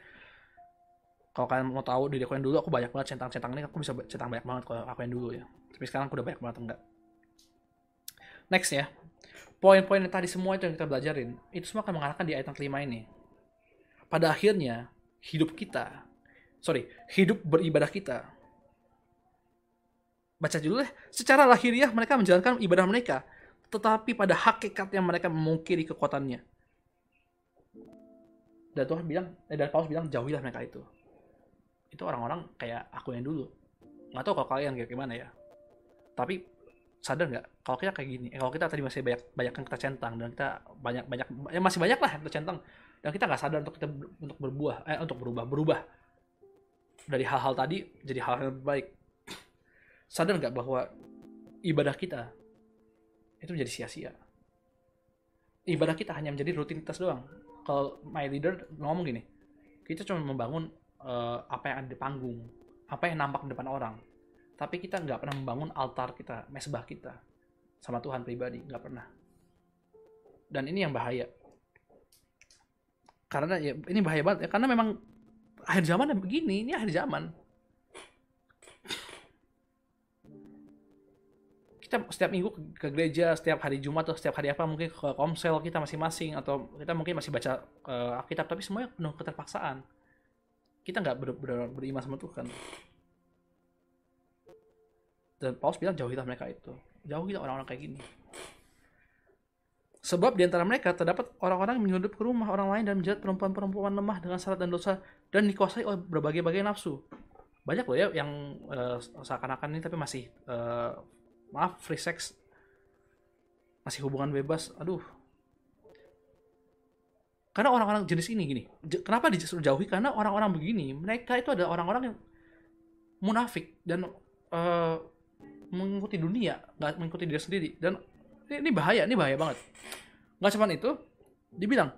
kalau kalian mau tahu diri aku yang dulu aku banyak banget centang-centang ini aku bisa centang banyak banget kalau aku yang dulu ya. Tapi sekarang aku udah banyak banget enggak. Next ya. Poin-poin yang tadi semua itu yang kita belajarin itu semua akan mengarahkan di ayat yang kelima ini. Pada akhirnya hidup kita, sorry, hidup beribadah kita. Baca dulu deh, secara lahiriah mereka menjalankan ibadah mereka, tetapi pada hakikatnya mereka memungkiri kekuatannya. Dan Tuhan bilang, eh, dan Paulus bilang jauhilah mereka itu. Itu orang-orang kayak aku yang dulu. Nggak tahu kalau kalian kayak gimana ya. Tapi sadar nggak kalau kita kayak gini, eh, kalau kita tadi masih banyak banyak yang kita centang dan kita banyak banyak ya masih banyak lah yang kita centang dan kita nggak sadar untuk kita untuk berbuah eh untuk berubah berubah dari hal-hal tadi jadi hal-hal yang baik. Sadar nggak bahwa ibadah kita itu menjadi sia-sia? Ibadah kita hanya menjadi rutinitas doang. Kalau my leader ngomong gini kita cuma membangun uh, apa yang ada di panggung apa yang nampak di depan orang. Tapi kita nggak pernah membangun altar kita mesbah kita sama Tuhan pribadi nggak pernah. Dan ini yang bahaya. Karena ya ini bahaya banget ya karena memang akhir zaman ya begini ini akhir zaman. Kita setiap minggu ke, gereja setiap hari Jumat atau setiap hari apa mungkin ke komsel kita masing-masing atau kita mungkin masih baca uh, tapi semuanya penuh keterpaksaan. Kita nggak ber, ber, beriman sama Tuhan. Dan Paulus bilang jauhilah mereka itu. Jauhilah orang-orang kayak gini Sebab di antara mereka terdapat orang-orang yang menyudup ke rumah orang lain dan menjerat perempuan-perempuan lemah dengan syarat dan dosa dan dikuasai oleh berbagai-bagai nafsu. Banyak loh ya yang uh, seakan-akan ini tapi masih uh, maaf free sex masih hubungan bebas. Aduh. Karena orang-orang jenis ini gini, kenapa disuruh jauhi? Karena orang-orang begini, mereka itu adalah orang-orang yang munafik dan uh, mengikuti dunia, nggak mengikuti diri sendiri dan ini, bahaya, ini bahaya banget. Nggak cuma itu, dibilang,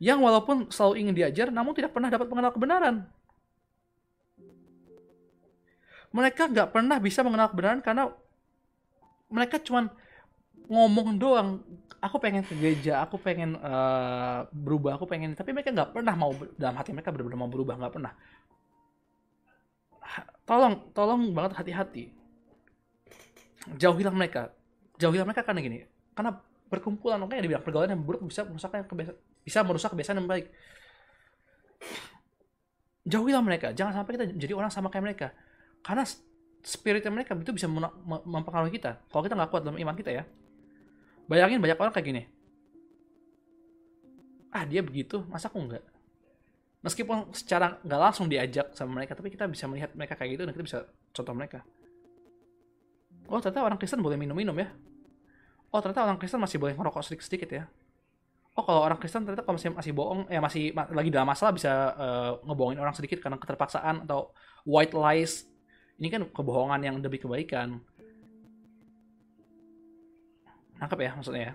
yang walaupun selalu ingin diajar, namun tidak pernah dapat mengenal kebenaran. Mereka nggak pernah bisa mengenal kebenaran karena mereka cuma ngomong doang. Aku pengen ke gereja, aku pengen uh, berubah, aku pengen, tapi mereka nggak pernah mau dalam hati mereka benar-benar mau berubah, nggak pernah. Tolong, tolong banget hati-hati. Jauhilah mereka jauhilah mereka karena gini karena perkumpulan makanya dibilang pergaulan yang buruk bisa merusak bisa merusak kebiasaan yang baik. Jauhilah mereka jangan sampai kita jadi orang sama kayak mereka. Karena spiritnya mereka itu bisa mempengaruhi kita. Kalau kita nggak kuat dalam iman kita ya. Bayangin banyak orang kayak gini. Ah dia begitu masa aku enggak meskipun secara nggak langsung diajak sama mereka tapi kita bisa melihat mereka kayak gitu dan kita bisa contoh mereka. Oh ternyata orang Kristen boleh minum-minum ya oh ternyata orang Kristen masih boleh merokok sedikit-sedikit ya? Oh kalau orang Kristen ternyata kalau masih masih bohong ya masih ma lagi dalam masalah bisa uh, ngebohongin orang sedikit karena keterpaksaan atau white lies. Ini kan kebohongan yang demi kebaikan. Nangkep ya maksudnya ya?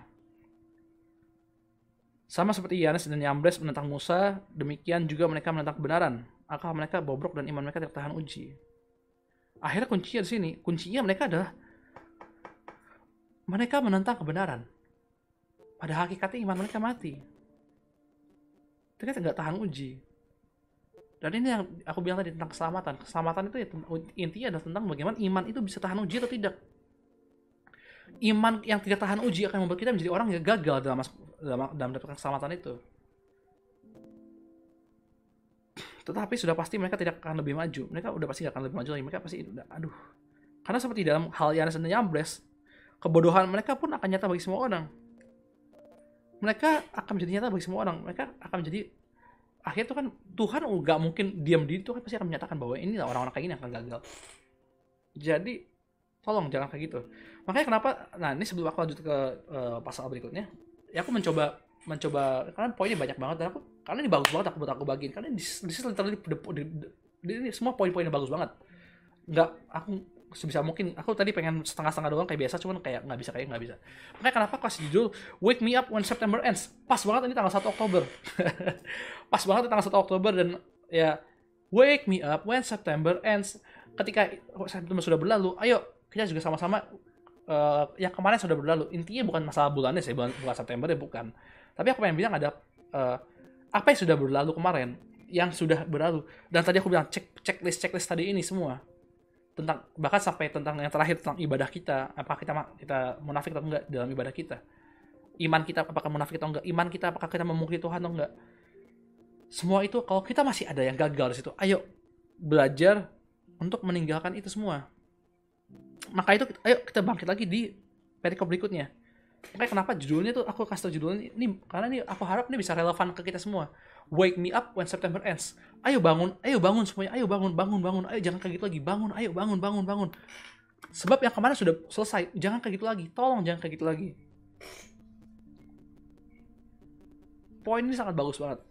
Sama seperti Yanes dan Yambres menentang Musa, demikian juga mereka menentang kebenaran. Akal mereka bobrok dan iman mereka tidak tahan uji. Akhirnya kuncinya di sini, kuncinya mereka adalah mereka menentang kebenaran. Pada hakikatnya iman mereka mati. Mereka nggak tahan uji. Dan ini yang aku bilang tadi tentang keselamatan. Keselamatan itu ya intinya adalah tentang bagaimana iman itu bisa tahan uji atau tidak. Iman yang tidak tahan uji akan membuat kita menjadi orang yang gagal dalam dalam, mendapatkan keselamatan itu. Tetapi sudah pasti mereka tidak akan lebih maju. Mereka udah pasti gak akan lebih maju lagi. Mereka pasti aduh. Karena seperti dalam hal Yanes dan Yambres, kebodohan mereka pun akan nyata bagi semua orang. Mereka akan menjadi nyata bagi semua orang. Mereka akan menjadi akhirnya tuh kan Tuhan nggak mungkin diam di itu kan pasti akan menyatakan bahwa ini orang-orang kayak gini akan gagal. Jadi tolong jangan kayak gitu. Makanya kenapa? Nah ini sebelum aku lanjut ke uh, pasal berikutnya, ya aku mencoba mencoba karena poinnya banyak banget dan aku karena ini bagus banget aku buat aku bagiin karena literally ini semua poin-poinnya bagus banget. Nggak aku sebisa mungkin aku tadi pengen setengah-setengah doang kayak biasa cuman kayak nggak bisa kayak nggak bisa. Makanya kenapa kasih judul Wake Me Up When September Ends? Pas banget ini tanggal 1 Oktober. Pas banget tanggal 1 Oktober dan ya Wake Me Up When September Ends. Ketika September sudah berlalu ayo kita juga sama-sama uh, yang kemarin sudah berlalu. Intinya bukan masalah bulannya sih bukan, bukan September ya bukan. Tapi aku pengen bilang ada uh, apa yang sudah berlalu kemarin yang sudah berlalu. Dan tadi aku bilang cek checklist checklist tadi ini semua tentang bahkan sampai tentang yang terakhir tentang ibadah kita. Apakah kita kita munafik atau enggak dalam ibadah kita? Iman kita apakah munafik atau enggak? Iman kita apakah kita memungkiri Tuhan atau enggak? Semua itu kalau kita masih ada yang gagal di situ ayo belajar untuk meninggalkan itu semua. Maka itu ayo kita bangkit lagi di perikop berikutnya. Makanya kenapa judulnya tuh aku kasih tau judulnya ini karena ini aku harap ini bisa relevan ke kita semua Wake me up when September ends. Ayo bangun, ayo bangun semuanya, ayo bangun, bangun, bangun, ayo jangan kayak gitu lagi, bangun, ayo bangun, bangun, bangun. Sebab yang kemarin sudah selesai, jangan kayak gitu lagi, tolong jangan kayak gitu lagi. Poin ini sangat bagus banget.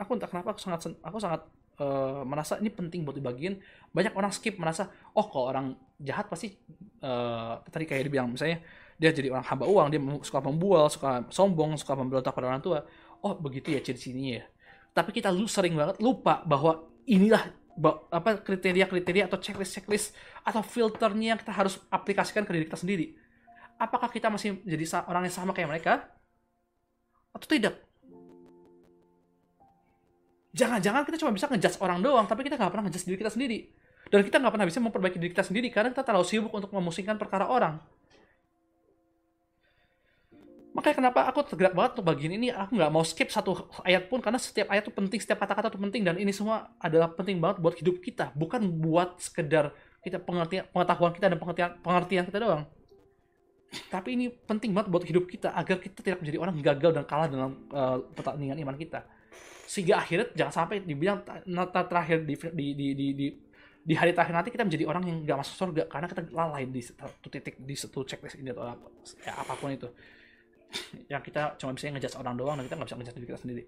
Aku entah kenapa aku sangat aku sangat uh, merasa ini penting buat dibagiin. Banyak orang skip merasa, oh kalau orang jahat pasti uh, tadi kayak dibilang misalnya dia jadi orang hamba uang, dia suka membual, suka sombong, suka memberontak pada orang tua. Oh begitu ya ciri-cirinya ya tapi kita lu sering banget lupa bahwa inilah apa kriteria-kriteria atau checklist-checklist atau filternya yang kita harus aplikasikan ke diri kita sendiri. Apakah kita masih jadi orang yang sama kayak mereka? atau tidak? Jangan-jangan kita cuma bisa ngejudge orang doang, tapi kita nggak pernah ngejudge diri kita sendiri. Dan kita nggak pernah bisa memperbaiki diri kita sendiri karena kita terlalu sibuk untuk memusingkan perkara orang. Makanya kenapa aku tergerak banget untuk bagian ini, aku nggak mau skip satu ayat pun karena setiap ayat itu penting, setiap kata-kata itu penting dan ini semua adalah penting banget buat hidup kita, bukan buat sekedar kita pengertian pengetahuan kita dan pengertian pengertian kita doang. Tapi ini penting banget buat hidup kita agar kita tidak menjadi orang gagal dan kalah dalam uh, pertandingan iman kita. Sehingga akhirnya jangan sampai dibilang nota terakhir di di di di, di, di hari terakhir nanti kita menjadi orang yang nggak masuk surga karena kita lalai di satu titik di satu checklist ini atau apa, ya, apa pun itu yang kita cuma bisa ngejudge orang doang dan kita nggak bisa ngejudge diri kita sendiri.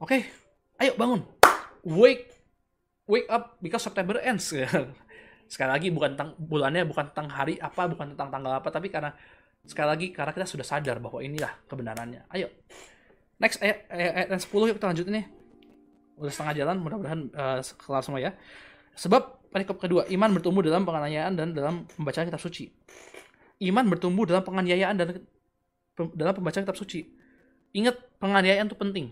Oke, okay, ayo bangun, wake, wake up because September ends. sekali lagi bukan tentang bulannya bukan tentang hari apa bukan tentang tanggal apa tapi karena sekali lagi karena kita sudah sadar bahwa inilah kebenarannya. Ayo next ayat, ayat, ayat 10 yuk kita lanjutin nih. Udah setengah jalan mudah-mudahan uh, kelar semua ya. Sebab perikop kedua iman bertumbuh dalam penganiayaan dan dalam pembacaan kitab suci iman bertumbuh dalam penganiayaan dan dalam pembacaan kitab suci. Ingat penganiayaan itu penting.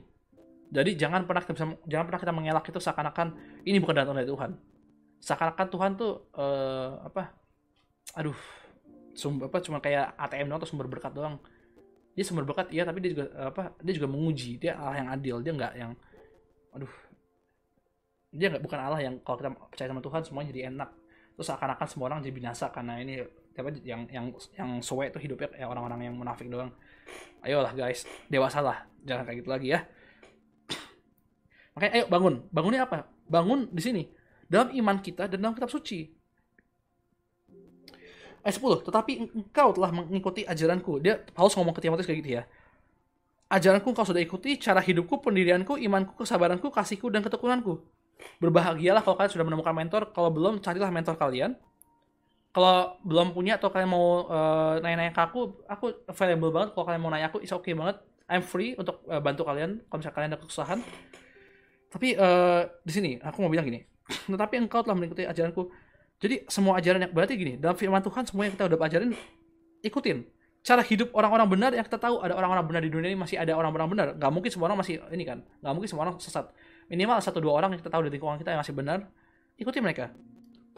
Jadi jangan pernah kita bisa, jangan pernah kita mengelak itu seakan-akan ini bukan datang dari Tuhan. Seakan-akan Tuhan tuh uh, apa aduh sumber apa cuma kayak ATM doang atau sumber berkat doang. Dia sumber berkat iya tapi dia juga apa dia juga menguji. Dia Allah yang adil dia nggak yang aduh dia nggak bukan Allah yang kalau kita percaya sama Tuhan semuanya jadi enak. Terus seakan-akan semua orang jadi binasa karena ini apa yang yang yang suwe itu hidupnya ya orang-orang yang munafik doang ayolah guys dewasa lah jangan kayak gitu lagi ya makanya ayo bangun bangunnya apa bangun di sini dalam iman kita dan dalam kitab suci. Ayat 10, tetapi engkau telah mengikuti ajaranku. Dia Paulus ngomong ke Timotius kayak gitu ya. Ajaranku engkau sudah ikuti, cara hidupku, pendirianku, imanku, kesabaranku, kasihku, dan ketekunanku. Berbahagialah kalau kalian sudah menemukan mentor. Kalau belum, carilah mentor kalian. Kalau belum punya atau kalian mau uh, nanya-nanya ke aku, aku available banget. Kalau kalian mau nanya aku, it's okay banget. I'm free untuk uh, bantu kalian kalau misalnya kalian ada kesusahan. Tapi uh, di sini aku mau bilang gini, tetapi engkau telah mengikuti ajaranku. Jadi semua ajaran yang berarti gini, dalam firman Tuhan semua yang kita udah ajarin ikutin. Cara hidup orang-orang benar yang kita tahu ada orang-orang benar di dunia ini masih ada orang-orang benar. Gak mungkin semua orang masih ini kan, gak mungkin semua orang sesat. Minimal satu dua orang yang kita tahu di lingkungan kita yang masih benar, ikutin mereka.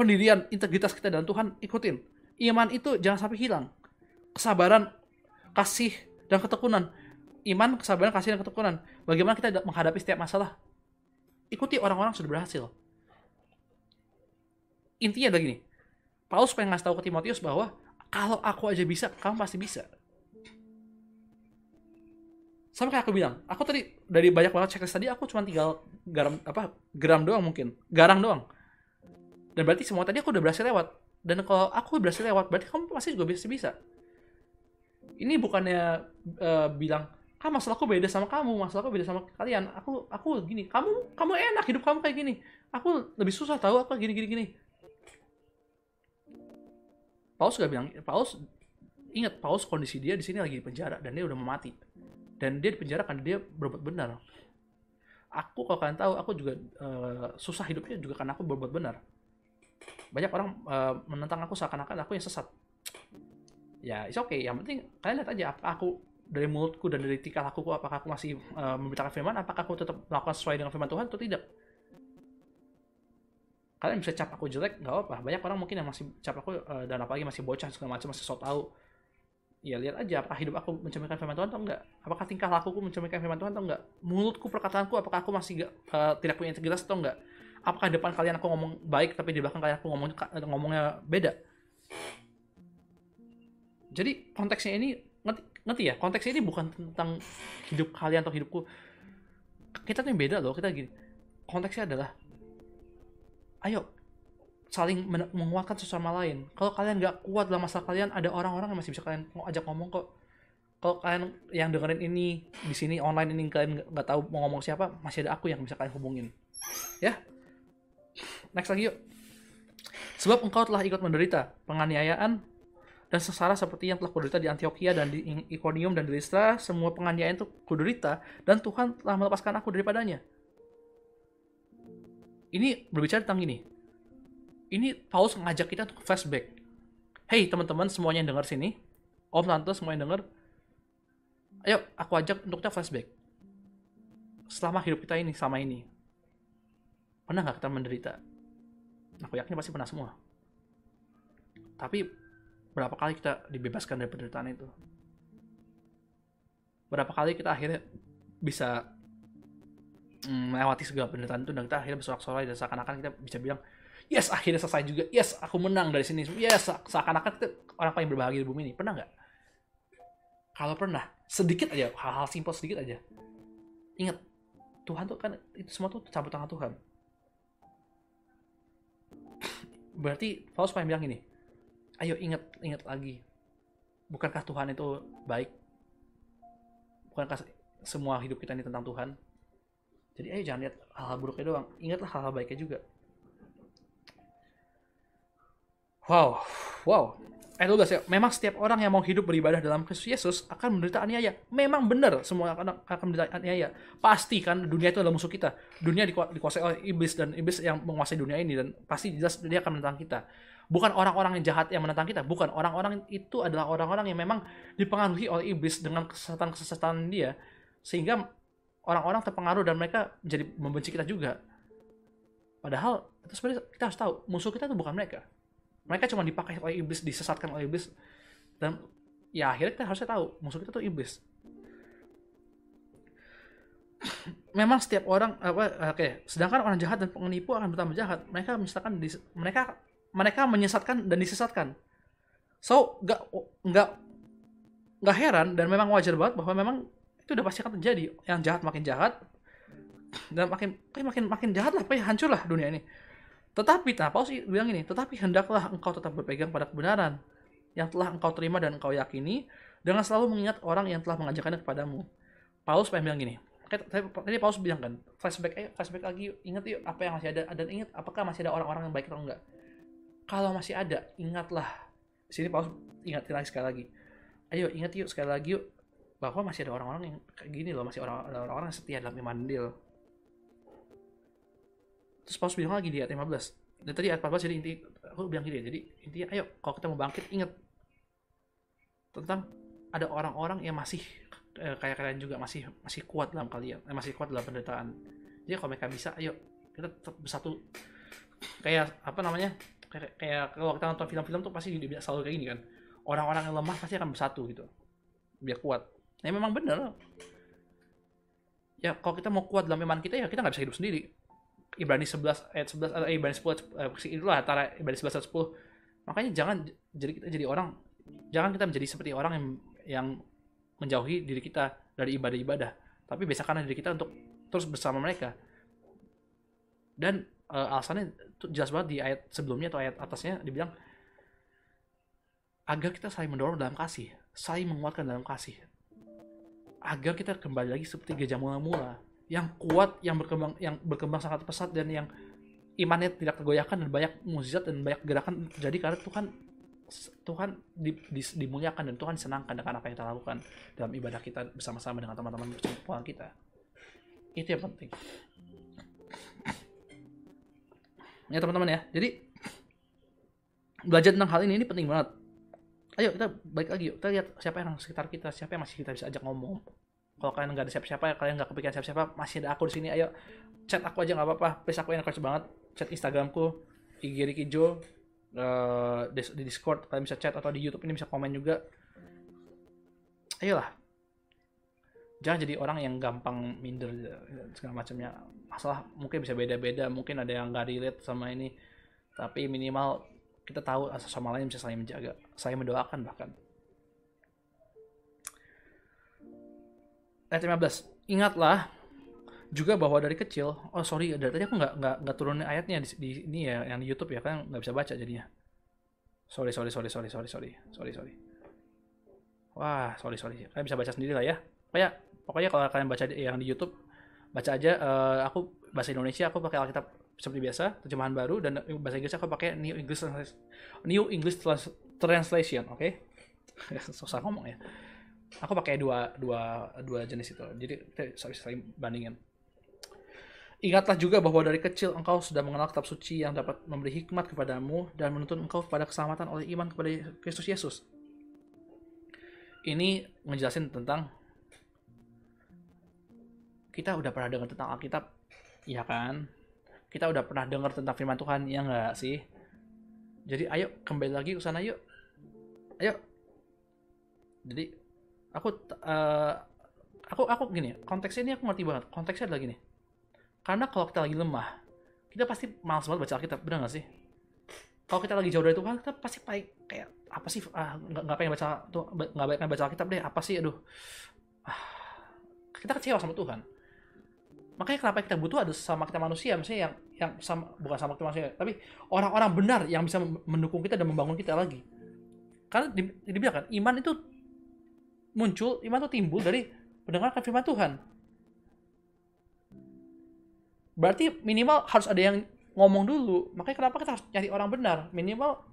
Pendirian, integritas kita dalam Tuhan, ikutin. Iman itu jangan sampai hilang. Kesabaran, kasih, dan ketekunan. Iman, kesabaran, kasih, dan ketekunan. Bagaimana kita menghadapi setiap masalah? Ikuti orang-orang sudah berhasil intinya adalah gini Paulus pengen ngasih tahu ke Timotius bahwa kalau aku aja bisa kamu pasti bisa sama kayak aku bilang aku tadi dari banyak banget checklist tadi aku cuma tinggal garam apa gram doang mungkin garang doang dan berarti semua tadi aku udah berhasil lewat. Dan kalau aku berhasil lewat berarti kamu pasti juga bisa bisa. Ini bukannya uh, bilang ah masalahku beda sama kamu masalahku beda sama kalian. Aku aku gini kamu kamu enak hidup kamu kayak gini. Aku lebih susah tahu apa gini gini gini. Paulus gak bilang Paulus ingat Paulus kondisi dia di sini lagi di penjara dan dia udah mau mati. Dan dia di penjara karena dia berbuat benar. Aku kalau kalian tahu aku juga uh, susah hidupnya juga karena aku berbuat benar banyak orang uh, menentang aku seakan-akan aku yang sesat. Ya it's okay. Yang penting kalian lihat aja apa aku dari mulutku dan dari tingkah lakuku apakah aku masih uh, memberitakan firman? Apakah aku tetap melakukan sesuai dengan firman Tuhan atau tidak? Kalian bisa cap aku jelek nggak apa banyak orang mungkin yang masih cap aku uh, dan apalagi masih bocah segala macam masih so tau. Ya lihat aja apakah hidup aku mencerminkan firman Tuhan atau enggak apakah tingkah lakuku mencerminkan firman Tuhan atau enggak mulutku perkataanku apakah aku masih gak, uh, tidak punya integritas atau enggak apakah depan kalian aku ngomong baik tapi di belakang kalian aku ngomong ngomongnya beda jadi konteksnya ini ngerti, ngerti ya konteksnya ini bukan tentang hidup kalian atau hidupku kita tuh yang beda loh kita gini konteksnya adalah ayo saling menguatkan sesama lain. Kalau kalian nggak kuat dalam masalah kalian, ada orang-orang yang masih bisa kalian ajak ngomong kok. Kalau kalian yang dengerin ini di sini online ini kalian nggak tahu mau ngomong siapa, masih ada aku yang bisa kalian hubungin. Ya, next lagi yuk. Sebab engkau telah ikut menderita penganiayaan dan sengsara seperti yang telah kuderita di Antioquia dan di Iconium dan di Listra, semua penganiayaan itu kuderita dan Tuhan telah melepaskan aku daripadanya ini berbicara tentang ini. Ini Paulus ngajak kita untuk flashback. Hey teman-teman semuanya yang dengar sini, om tante semua yang denger ayo aku ajak untuk kita flashback selama hidup kita ini selama ini pernah nggak kita menderita? Aku yakin pasti pernah semua. Tapi berapa kali kita dibebaskan dari penderitaan itu? Berapa kali kita akhirnya bisa mm, melewati segala penderitaan itu dan kita akhirnya bersorak-sorai dan seakan-akan kita bisa bilang yes akhirnya selesai juga. Yes aku menang dari sini. Yes seakan-akan kita orang paling berbahagia di bumi ini. Pernah nggak? Kalau pernah sedikit aja hal-hal simpel sedikit aja. Ingat Tuhan tuh kan itu semua tuh campur tangan Tuhan berarti Paulus pengen bilang gini ayo ingat ingat lagi bukankah Tuhan itu baik? Bukankah semua hidup kita ini tentang Tuhan? Jadi ayo jangan lihat hal-hal buruknya doang ingatlah hal-hal baiknya juga. Wow wow ayat 12 ya memang setiap orang yang mau hidup beribadah dalam Kristus Yesus akan menderita aniaya. Memang benar semua akan akan menderita aniaya. Pasti kan dunia itu adalah musuh kita. Dunia dikuasai oleh iblis dan iblis yang menguasai dunia ini dan pasti jelas dia akan menentang kita. Bukan orang-orang yang jahat yang menentang kita bukan. Orang-orang itu adalah orang-orang yang memang dipengaruhi oleh iblis dengan kesesatan-kesesatan dia sehingga orang-orang terpengaruh dan mereka menjadi membenci kita juga. Padahal itu sebenarnya kita harus tahu musuh kita itu bukan mereka mereka cuma dipakai oleh iblis disesatkan oleh iblis. Dan ya akhirnya kita harusnya tahu musuh kita tuh iblis. Memang setiap orang apa oke okay, sedangkan orang jahat dan penipu akan bertambah jahat. Mereka misalkan mereka mereka menyesatkan dan disesatkan. So nggak nggak nggak heran dan memang wajar banget bahwa memang itu udah pasti akan terjadi. Yang jahat makin jahat dan makin makin makin jahat lah hancur hancurlah dunia ini tetapi, nah Paulus bilang ini, tetapi hendaklah engkau tetap berpegang pada kebenaran yang telah engkau terima dan engkau yakini dengan selalu mengingat orang yang telah mengajarkannya kepadamu. Paulus pengen bilang gini, tadi Paulus bilang kan, flashback, eh, flashback lagi, ingat yuk apa yang masih ada, dan ingat apakah masih ada orang-orang yang baik atau enggak. Kalau masih ada, ingatlah. Sini Paulus ingatin lagi sekali lagi. Ayo ingat yuk sekali lagi yuk bahwa masih ada orang-orang yang kayak gini loh, masih orang-orang yang setia dalam iman deal terus Paulus bilang lagi di ayat 15 dan tadi ayat 14 jadi inti aku bilang gini jadi intinya ayo kalau kita mau bangkit ingat tentang ada orang-orang yang masih eh, kayak kalian juga masih masih kuat dalam kalian eh, masih kuat dalam penderitaan. Jadi kalau mereka bisa ayo kita tetap bersatu. Kayak apa namanya kayak, kayak kalau kita nonton film-film tuh pasti selalu kayak gini kan. Orang-orang yang lemah pasti akan bersatu gitu biar kuat. Ya memang bener ya kalau kita mau kuat dalam iman kita ya kita nggak bisa hidup sendiri Ibrani 11 ayat 11 atau Ibrani 10 eh, itulah antara Ibrani 11 dan 10 makanya jangan jadi kita jadi orang jangan kita menjadi seperti orang yang yang menjauhi diri kita dari ibadah-ibadah tapi biasakan diri kita untuk terus bersama mereka. Dan uh, alasannya jelas banget di ayat sebelumnya atau ayat atasnya dibilang agar kita saling mendorong dalam kasih saling menguatkan dalam kasih. Agar kita kembali lagi seperti gajah mula-mula yang kuat, yang berkembang yang berkembang sangat pesat dan yang imannya tidak tergoyahkan dan banyak mukjizat dan banyak gerakan terjadi karena Tuhan Tuhan di, di, dimuliakan dan Tuhan senangkan dengan apa yang kita lakukan dalam ibadah kita bersama-sama dengan teman-teman persembahan kita. Itu yang penting. Ya teman-teman ya. Jadi belajar tentang hal ini ini penting banget. Ayo kita balik lagi yuk. Kita lihat siapa yang sekitar kita, siapa yang masih kita bisa ajak ngomong kalau kalian nggak ada siapa-siapa kalian nggak kepikiran siapa-siapa masih ada aku di sini ayo chat aku aja nggak apa-apa. Please aku encourage banget chat instagramku IG Ricky Jo uh, di discord kalian bisa chat atau di youtube ini bisa komen juga. Ayolah. Jangan jadi orang yang gampang minder segala macamnya. Masalah mungkin bisa beda-beda mungkin ada yang nggak relate sama ini. Tapi minimal kita tahu asal sama lain bisa saling menjaga saya mendoakan bahkan ayat 15 ingatlah juga bahwa dari kecil oh sorry dari tadi aku nggak nggak nggak turunin ayatnya di, di ini ya yang di YouTube ya kan nggak bisa baca jadinya. Sorry sorry sorry sorry sorry sorry sorry sorry. Wah sorry sorry. Kalian bisa baca sendiri lah ya. Pokoknya pokoknya kalau kalian baca yang di YouTube baca aja uh, aku bahasa Indonesia aku pakai Alkitab seperti biasa terjemahan baru dan bahasa Inggris aku pakai New English New English Translation oke? Okay? susah ngomong ya aku pakai dua dua dua jenis itu jadi sorry saling bandingin Ingatlah juga bahwa dari kecil engkau sudah mengenal kitab suci yang dapat memberi hikmat kepadamu dan menuntun engkau kepada keselamatan oleh iman kepada Kristus Yesus. ini ngejelasin tentang kita udah pernah dengar tentang Alkitab, ya kan? Kita udah pernah dengar tentang firman Tuhan, ya nggak sih? Jadi ayo kembali lagi ke sana yuk. Ayo. Jadi aku uh, aku aku gini, konteksnya ini aku ngerti banget. Konteksnya adalah gini. Karena kalau kita lagi lemah, kita pasti malas banget baca Alkitab, benar nggak sih? Kalau kita lagi jauh dari Tuhan, kita pasti kayak kayak apa sih ah nggak nggak pengen baca tuh nggak pengen baca Alkitab deh apa sih aduh ah, kita kecewa sama Tuhan makanya kenapa kita butuh ada sama kita manusia misalnya yang yang sama bukan sama kita manusia tapi orang-orang benar yang bisa mendukung kita dan membangun kita lagi karena di, dibilang kan iman itu muncul iman itu timbul dari mendengarkan firman Tuhan. Berarti minimal harus ada yang ngomong dulu. Makanya kenapa kita harus nyari orang benar? Minimal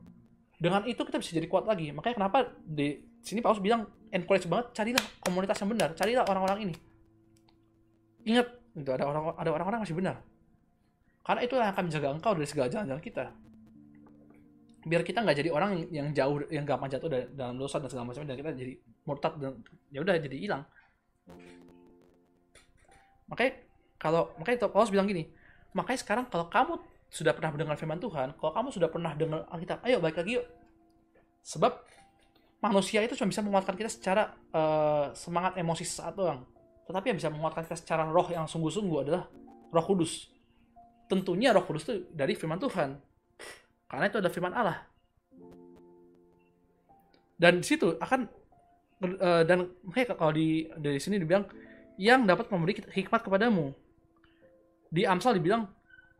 dengan itu kita bisa jadi kuat lagi. Makanya kenapa di sini Paulus bilang encourage banget carilah komunitas yang benar. Carilah orang-orang ini. Ingat itu ada orang ada orang-orang masih benar. Karena itu yang akan menjaga engkau dari segala jalan-jalan kita. Biar kita nggak jadi orang yang jauh yang gampang jatuh dalam dosa dan segala macam dan kita jadi murtad dan ya udah jadi hilang makanya kalau makanya Paulus bilang gini makanya sekarang kalau kamu sudah pernah mendengar firman Tuhan, kalau kamu sudah pernah dengar Alkitab, ayo balik lagi yuk. Sebab manusia itu cuma bisa menguatkan kita secara uh, semangat emosi saat doang. Tetapi yang bisa menguatkan kita secara roh yang sungguh-sungguh adalah roh kudus. Tentunya roh kudus itu dari firman Tuhan. Karena itu ada firman Allah. Dan di situ akan uh, dan makanya kalau di dari sini dibilang yang dapat memberi hikmat kepadamu. Di Amsal dibilang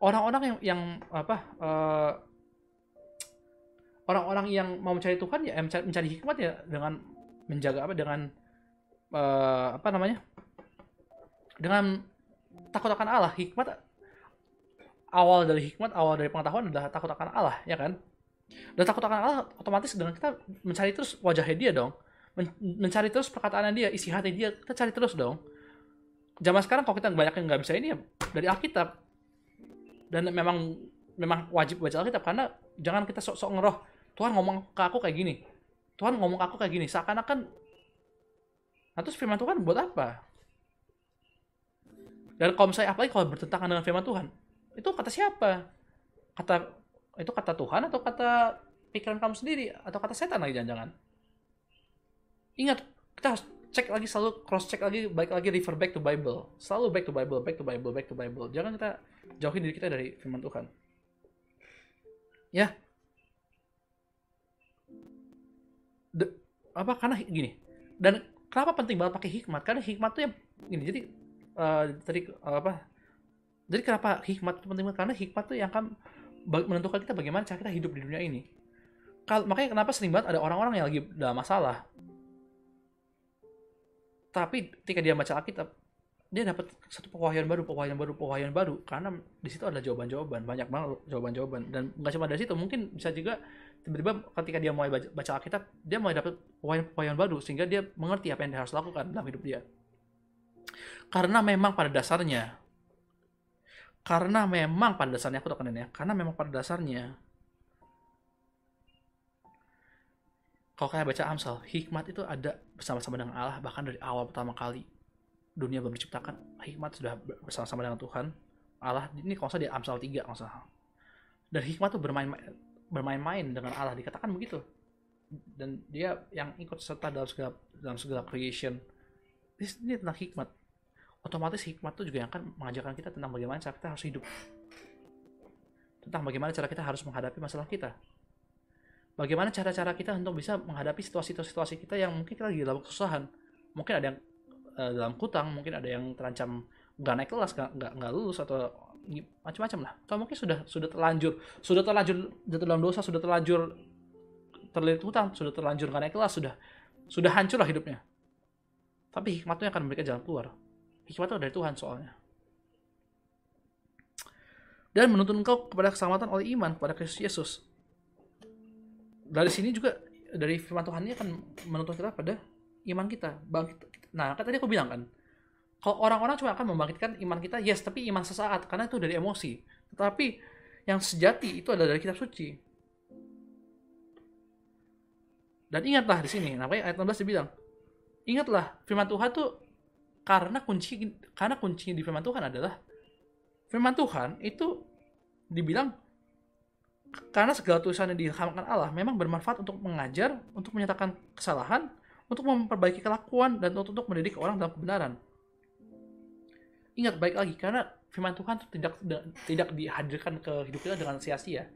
orang-orang yang yang apa uh, orang-orang yang mau mencari Tuhan ya mencari, mencari hikmat ya dengan menjaga apa dengan uh, apa namanya dengan takut akan Allah. Hikmat awal dari hikmat awal dari pengetahuan adalah takut akan Allah ya kan? Dan takut akan Allah otomatis dengan kita mencari terus wajahnya dia dong Men mencari terus perkataan dia isi hati dia kita cari terus dong. Zaman sekarang kalau kita banyak yang nggak bisa ini ya dari Alkitab. Dan memang memang wajib baca Alkitab karena jangan kita sok-sok ngeroh Tuhan ngomong ke aku kayak gini Tuhan ngomong ke aku kayak gini. Seakan-akan nah terus firman Tuhan buat apa? Dan kalau misalnya apalagi kalau bertentangan dengan firman Tuhan itu kata siapa? Kata itu kata Tuhan atau kata pikiran kamu sendiri? Atau kata setan lagi jangan-jangan ingat kita harus cek lagi selalu cross check lagi baik lagi refer back to Bible. Selalu back to Bible back to Bible back to Bible. Jangan kita jauhin diri kita dari firman Tuhan. Ya. De, apa karena gini. Dan kenapa penting banget pakai hikmat? Karena hikmat tuh yang gini jadi uh, tadi uh, apa jadi kenapa hikmat itu penting banget? Karena hikmat tuh yang akan menentukan kita bagaimana cara kita hidup di dunia ini. Kal makanya kenapa sering banget ada orang-orang yang lagi dalam masalah tapi ketika dia baca Alkitab dia dapat satu pewahyuan baru, pewahyuan baru, pewahyuan baru karena di situ ada jawaban-jawaban, banyak banget jawaban-jawaban dan nggak cuma dari situ, mungkin bisa juga tiba-tiba ketika dia mulai baca, Alkitab, dia mulai dapat pewahyuan baru sehingga dia mengerti apa yang dia harus lakukan dalam hidup dia. Karena memang pada dasarnya karena memang pada dasarnya aku tekenin ya, karena memang pada dasarnya kalau kayak baca Amsal, hikmat itu ada bersama-sama dengan Allah bahkan dari awal pertama kali dunia belum diciptakan, hikmat sudah bersama-sama dengan Tuhan. Allah ini kalau saya di Amsal 3 kalau Dan hikmat itu bermain bermain-main dengan Allah dikatakan begitu. Dan dia yang ikut serta dalam segala dalam segala creation. Ini tentang hikmat. Otomatis hikmat itu juga yang akan mengajarkan kita tentang bagaimana cara kita harus hidup. Tentang bagaimana cara kita harus menghadapi masalah kita bagaimana cara-cara kita untuk bisa menghadapi situasi-situasi kita yang mungkin kita lagi dalam kesusahan? Mungkin ada yang uh, dalam kutang mungkin ada yang terancam nggak naik kelas nggak nggak lulus atau macam-macam lah. Atau mungkin sudah sudah terlanjur sudah terlanjur jatuh dalam dosa sudah terlanjur terlilit hutang sudah terlanjur nggak naik kelas sudah sudah hancur lah hidupnya. Tapi hikmatnya akan memberikan jalan keluar. Hikmatnya dari Tuhan soalnya. Dan menuntun engkau kepada keselamatan oleh iman kepada Kristus Yesus dari sini juga dari firman Tuhan ini akan menuntut kita pada iman kita bangkit nah kan tadi aku bilang kan kalau orang-orang cuma akan membangkitkan iman kita yes tapi iman sesaat karena itu dari emosi. Tetapi yang sejati itu adalah dari kitab suci. Dan ingatlah di sini namanya ayat 16 dibilang ingatlah firman Tuhan tuh karena kunci karena kuncinya di firman Tuhan adalah firman Tuhan itu dibilang karena segala tulisan yang diilhamkan Allah memang bermanfaat untuk mengajar, untuk menyatakan kesalahan, untuk memperbaiki kelakuan dan untuk, untuk mendidik orang dalam kebenaran. Ingat baik lagi karena firman Tuhan tidak tidak dihadirkan ke hidup kita dengan sia-sia.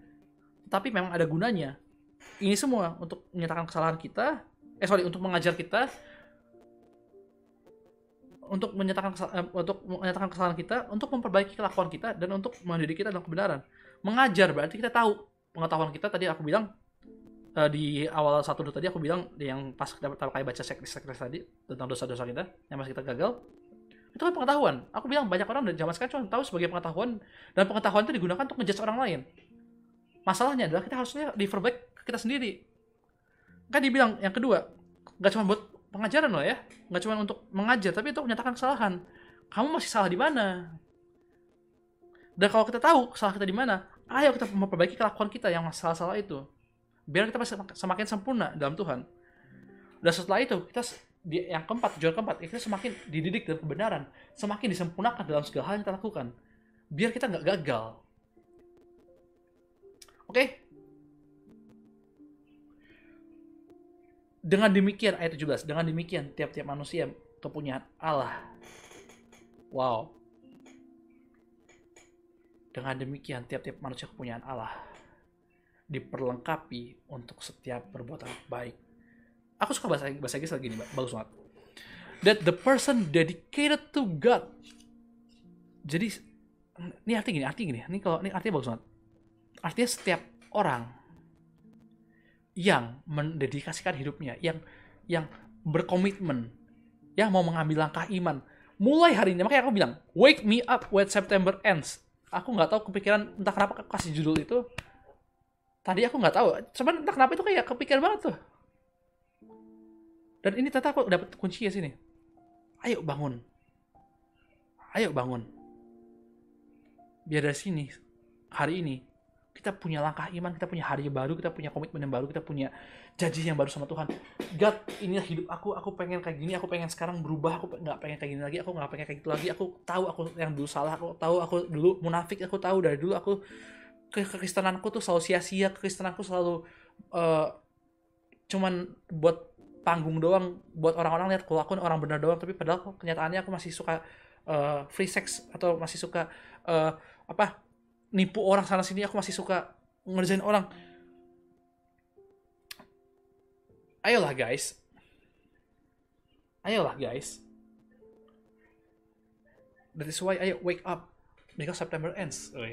Tapi memang ada gunanya. Ini semua untuk menyatakan kesalahan kita, eh sorry untuk mengajar kita, untuk menyatakan eh, untuk menyatakan kesalahan kita, untuk memperbaiki kelakuan kita dan untuk mendidik kita dalam kebenaran. Mengajar berarti kita tahu pengetahuan kita. Tadi aku bilang uh, di awal satu tadi aku bilang yang pas kita pertama kali baca checklist checklist tadi tentang dosa-dosa kita yang masih kita gagal itu kan pengetahuan. Aku bilang banyak orang dari zaman sekarang cuma tahu sebagai pengetahuan dan pengetahuan itu digunakan untuk ngejudge orang lain. Masalahnya adalah kita harusnya di ke kita sendiri. Kan dibilang yang kedua nggak cuma buat pengajaran loh ya. Nggak cuma untuk mengajar tapi untuk menyatakan kesalahan. Kamu masih salah di mana? Dan kalau kita tahu salah kita di mana ayo kita memperbaiki kelakuan kita yang salah-salah itu. Biar kita semakin sempurna dalam Tuhan. Dan setelah itu kita di yang keempat tujuan keempat kita semakin dididik dalam kebenaran. Semakin disempurnakan dalam segala hal yang kita lakukan. Biar kita nggak gagal. Oke? okay? Dengan demikian ayat 17, dengan demikian tiap-tiap manusia kepunyaan Allah. Wow. Dengan demikian tiap-tiap manusia kepunyaan Allah diperlengkapi untuk setiap perbuatan baik. Aku suka bahasa bahasa Inggris lagi nih, bagus banget. That the person dedicated to God. Jadi ini arti gini, arti gini. Ini kalau ini artinya bagus banget. Artinya setiap orang yang mendedikasikan hidupnya, yang yang berkomitmen, yang mau mengambil langkah iman, mulai hari ini. Makanya aku bilang, wake me up when September ends. Aku nggak tahu kepikiran entah kenapa aku kasih judul itu. Tadi aku nggak tahu, cuman entah kenapa itu kayak kepikiran banget tuh. Dan ini tetap aku dapat kunci ya sini. Ayo bangun. Ayo bangun. Biar dari sini, hari ini, kita punya langkah iman, kita punya hari baru, kita punya komitmen yang baru, kita punya janji yang baru sama Tuhan. God, inilah hidup aku, aku pengen kayak gini, aku pengen sekarang berubah, aku nggak pengen kayak gini lagi, aku nggak pengen kayak gitu lagi, aku tahu aku yang dulu salah, aku tahu aku dulu munafik, aku tahu dari dulu aku ke kekristenanku tuh selalu sia-sia, kekristenanku selalu uh, cuman buat panggung doang, buat orang-orang lihat kalau aku orang benar doang, tapi padahal kenyataannya aku masih suka uh, free sex atau masih suka uh, apa nipu orang sana sini aku masih suka ngerjain orang. Ayolah guys. Ayolah guys. That is why ayo wake up because September ends. Oh,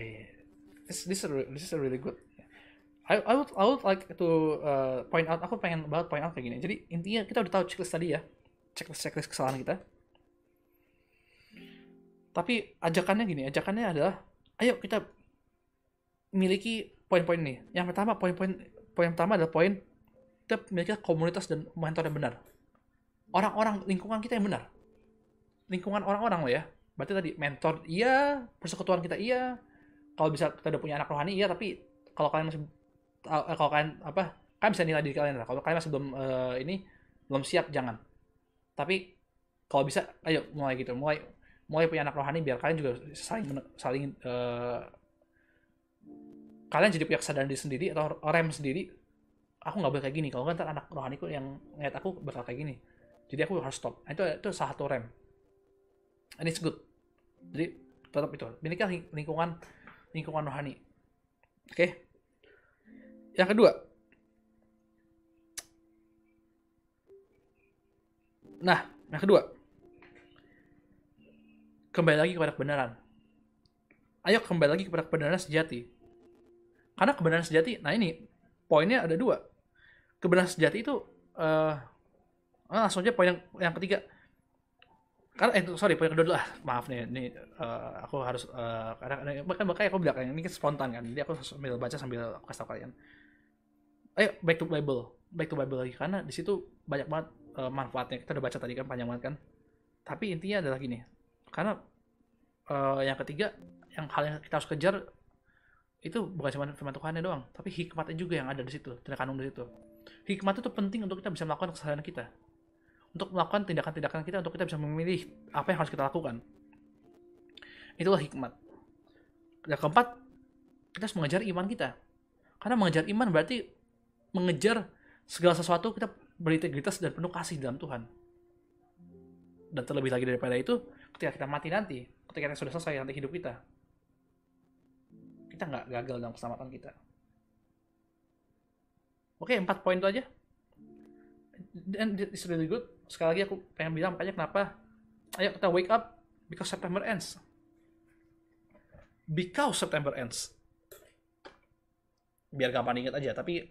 this this this is a really good. I, I would I would like to uh, point out aku pengen banget point out kayak gini. Jadi intinya kita udah tahu checklist tadi ya. Checklist checklist kesalahan kita. Tapi ajakannya gini ajakannya adalah ayo kita miliki poin-poin ini. Yang pertama, poin-poin poin pertama adalah poin kita memiliki komunitas dan mentor yang benar. Orang-orang lingkungan kita yang benar. Lingkungan orang-orang loh ya. Berarti tadi mentor iya, persekutuan kita iya. Kalau bisa kita udah punya anak rohani iya, tapi kalau kalian masih eh, kalau kalian apa? Kalian bisa nilai diri kalian lah. Kalau kalian masih belum uh, ini belum siap jangan. Tapi kalau bisa ayo mulai gitu, mulai mulai punya anak rohani biar kalian juga saling saling uh, kalian jadi punya kesadaran diri sendiri atau rem sendiri aku nggak boleh kayak gini. Kalau ntar anak rohaniku yang ngeliat aku bakal kayak gini. Jadi aku harus stop. Itu itu salah satu rem. And it's good. Jadi tetap itu. Miliki lingkungan lingkungan rohani. Oke? Okay? yang kedua. Nah yang kedua. Kembali lagi kepada kebenaran. Ayo kembali lagi kepada kebenaran sejati karena kebenaran sejati, nah ini poinnya ada dua. Kebenaran sejati itu uh, langsung aja poin yang, yang ketiga. Karena eh sorry poin kedua dulu ah maaf nih ini uh, aku harus uh, karena bahkan makanya aku bilang ini kan spontan kan jadi aku sambil baca sambil kasih tau kalian ayo back to Bible back to Bible lagi karena di situ banyak banget uh, manfaatnya kita udah baca tadi kan panjang banget kan tapi intinya adalah gini karena uh, yang ketiga yang hal yang kita harus kejar itu bukan cuma firman Tuhannya doang, tapi hikmatnya juga yang ada di situ, terkandung di situ. Hikmat itu penting untuk kita bisa melakukan kesalahan kita. untuk melakukan tindakan-tindakan kita untuk kita bisa memilih apa yang harus kita lakukan. Itulah hikmat. Yang keempat, kita harus mengejar iman kita. Karena mengejar iman berarti mengejar segala sesuatu kita berintegritas dan penuh kasih dalam Tuhan. Dan terlebih lagi daripada itu, ketika kita mati nanti, ketika kita sudah selesai nanti hidup kita, kita nggak gagal dalam keselamatan kita. Oke, empat poin itu aja. Dan it's really good. Sekali lagi aku pengen bilang makanya kenapa ayo kita wake up because September ends. Because September ends. Biar gampang ingat aja, tapi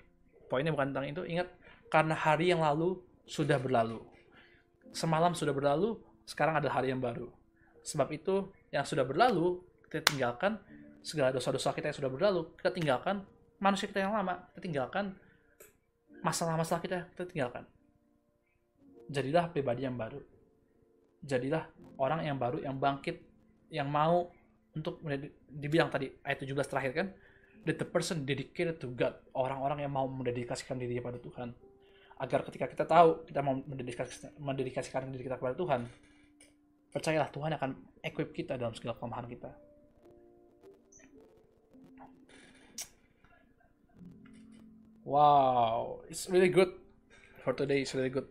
poinnya bukan tentang itu. Ingat, karena hari yang lalu sudah berlalu. Semalam sudah berlalu, sekarang adalah hari yang baru. Sebab itu, yang sudah berlalu, kita tinggalkan segala dosa-dosa kita yang sudah berlalu, kita tinggalkan manusia kita yang lama, kita tinggalkan masalah-masalah kita, kita tinggalkan. Jadilah pribadi yang baru. Jadilah orang yang baru, yang bangkit, yang mau untuk dibilang tadi ayat 17 terakhir kan, that the person dedicated to God, orang-orang yang mau mendedikasikan diri kepada Tuhan. Agar ketika kita tahu kita mau mendedikasikan, mendedikasikan diri kita kepada Tuhan, percayalah Tuhan akan equip kita dalam segala kelemahan kita. Wow, it's really good for today. It's really good.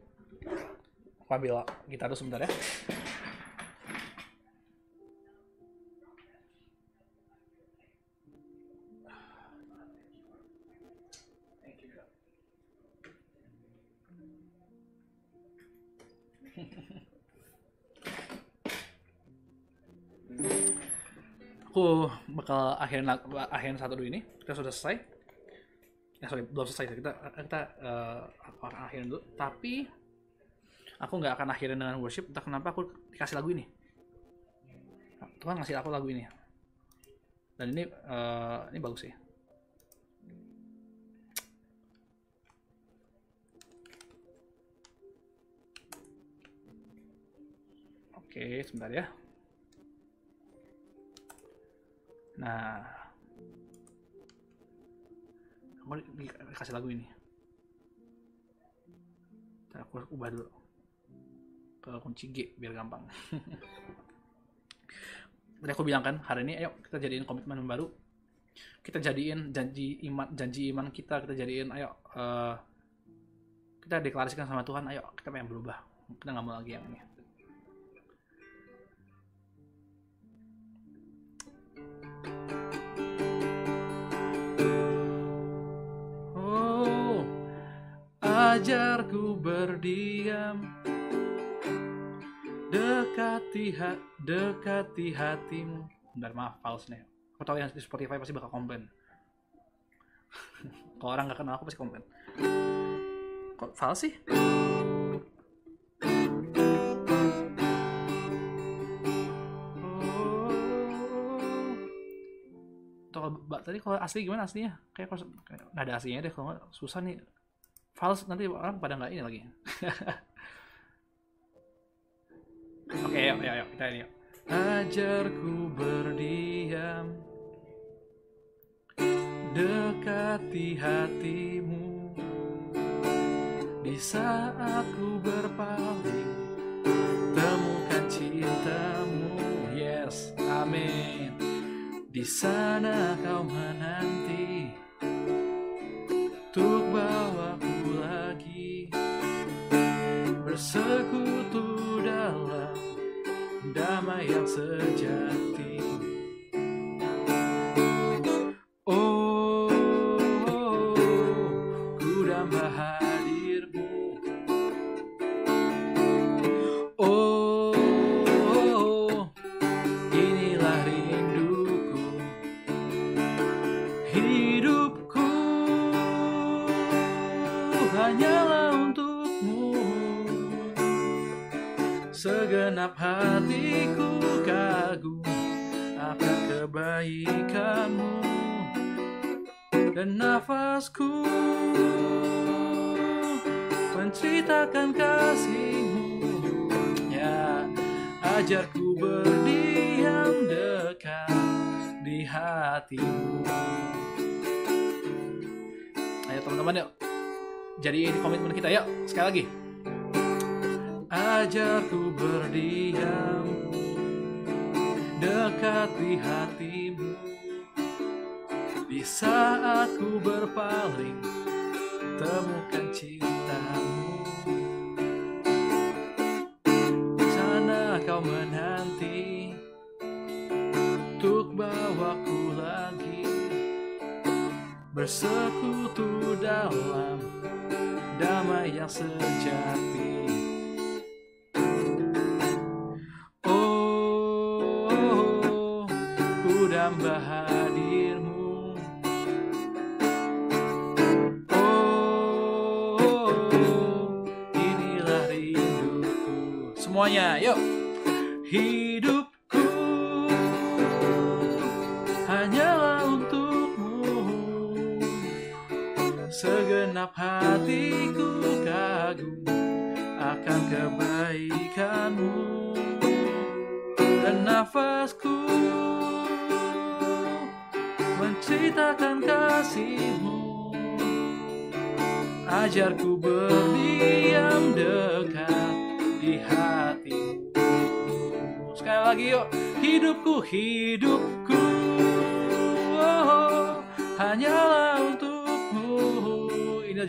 Ambil gitar dulu sebentar ya. Aku bakal akhirin akhirin satu dulu ini. Kita sudah selesai. Ya sorry, belum selesai. Kita kita uh, akan akhirin dulu. Tapi aku nggak akan akhirin dengan worship. Entah kenapa aku dikasih lagu ini. Tuhan ngasih aku lagu ini. Dan ini uh, ini bagus sih. Oke, sebentar ya. Nah, aku dikasih lagu ini. Ntar aku ubah dulu ke kunci G biar gampang. Tadi aku bilang kan hari ini, ayo kita jadiin komitmen baru. Kita jadiin janji iman, janji iman kita, kita jadiin, ayo uh, kita deklarasikan sama Tuhan, ayo kita pengen berubah. Kita nggak mau lagi yang ini. Ajarku berdiam. Dekati hat dekati hatimu. Bentar maaf fals nih. Aku tahu yang di Spotify pasti bakal komplain. Kalau orang nggak kenal aku pasti komplain. Kok fals sih? Oh. tadi kalau asli gimana aslinya? Kayak kayak nggak ada aslinya deh kalau susah nih fals nanti orang pada nggak ini lagi. Oke yuk, yuk kita ini yuk. Ajarku berdiam. Dekati hatimu. Di saat ku berpaling temukan cintamu. Yes amin. Di sana kau menanti bersekutu dalam damai yang sejati. Hatiku kagum. Akan kebaikanmu? Dan nafasku. Menceritakan kasihmu. Ya ajarku berdiam dekat di hatimu. Ayo teman-teman yuk. Jadi ini komitmen kita yuk. Sekali lagi Berdiam dekat di hatimu. Di saat ku berpaling temukan cintamu. Sana kau menanti untuk bawaku lagi. Bersekutu dalam damai yang sejati Semuanya, yuk Hidupku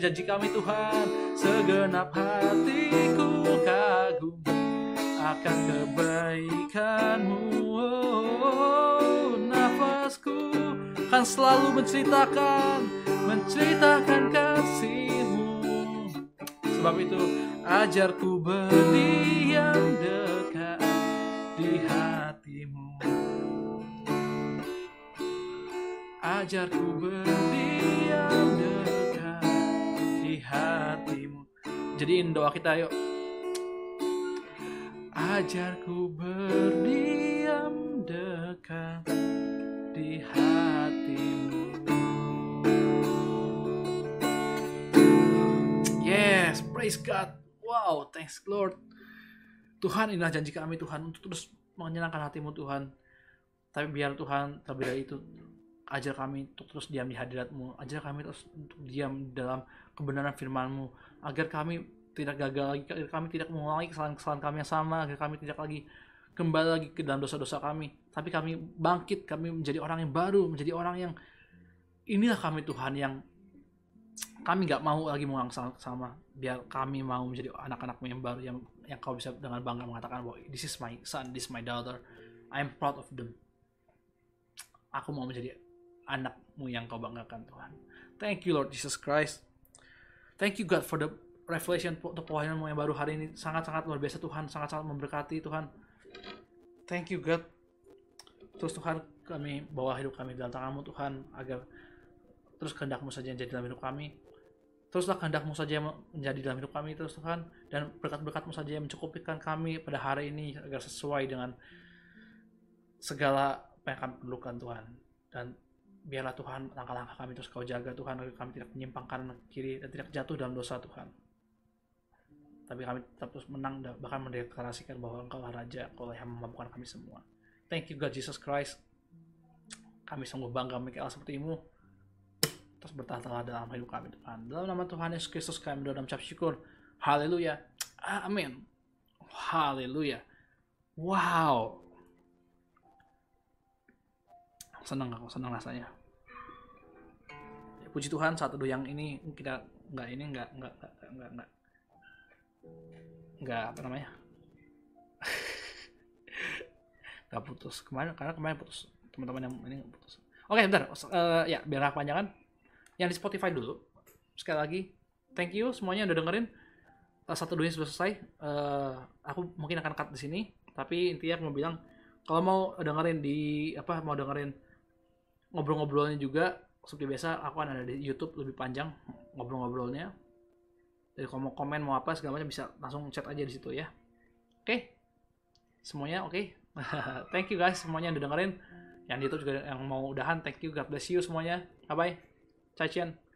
janji kami Tuhan Segenap hatiku kagum Akan kebaikanmu. Oh, Nafasku kan selalu menceritakan Menceritakan kasihmu. Sebab itu ajarku berdiam dekat di hatimu. Ajarku berdiam Jadiin doa kita yuk Ajarku berdiam dekat di hatimu Yes, praise God. Wow, thanks Lord. Tuhan inilah janji kami Tuhan untuk terus menyenangkan hatimu Tuhan. Tapi biar Tuhan terlebih dari itu ajar kami untuk terus diam di hadiratmu. Ajar kami terus untuk diam dalam kebenaran firmanmu. Agar kami tidak gagal lagi, agar kami tidak mengulangi kesalahan-kesalahan kami yang sama, agar kami tidak lagi kembali lagi ke dalam dosa-dosa kami. Tapi kami bangkit, kami menjadi orang yang baru, menjadi orang yang inilah kami Tuhan yang kami nggak mau lagi mengulang sama biar kami mau menjadi anak-anakmu yang baru yang yang kau bisa dengan bangga mengatakan bahwa this is my son, this is my daughter, I'm proud of them. Aku mau menjadi anakmu yang kau banggakan Tuhan. Thank you Lord Jesus Christ. Thank you God for the revelation untuk pewahyuanmu yang baru hari ini. Sangat-sangat luar biasa Tuhan, sangat-sangat memberkati Tuhan. Thank you God. Terus Tuhan kami bawa hidup kami dalam tanganmu Tuhan agar terus kehendakmu saja yang jadi dalam hidup kami. Teruslah kehendakmu saja yang menjadi dalam hidup kami terus Tuhan dan berkat-berkatmu saja yang mencukupikan kami pada hari ini agar sesuai dengan segala apa yang kami perlukan Tuhan. Dan biarlah Tuhan langkah-langkah kami terus kau jaga Tuhan agar kami tidak menyimpang kanan kiri dan tidak jatuh dalam dosa Tuhan tapi kami tetap terus menang dan bahkan mendeklarasikan bahwa engkau Raja engkau yang memampukan kami semua thank you God Jesus Christ kami sungguh bangga memiliki Allah sepertimu terus bertahta dalam hidup kami Tuhan. Dalam nama Tuhan Yesus Kristus kami berdoa dan mengucap syukur. Haleluya. Amin. Haleluya. Wow. Senang aku, senang rasanya. Ya, puji Tuhan saat teduh yang ini kita nggak ini nggak nggak nggak nggak nggak nggak apa namanya nggak putus kemarin karena kemarin putus teman-teman yang ini putus oke bentar uh, ya biar aku panjangan yang di Spotify dulu. Sekali lagi, thank you semuanya udah dengerin. Satu dunia sudah selesai. Uh, aku mungkin akan cut di sini, tapi intinya aku mau bilang kalau mau dengerin di apa mau dengerin ngobrol-ngobrolnya juga seperti biasa aku akan ada di YouTube lebih panjang ngobrol-ngobrolnya. Kalau mau komen mau apa segala macam bisa langsung chat aja di situ ya. Oke. Okay? Semuanya oke. Okay? thank you guys semuanya yang udah dengerin. Yang di YouTube juga yang mau udahan, thank you. God bless you semuanya. Bye bye. 再见。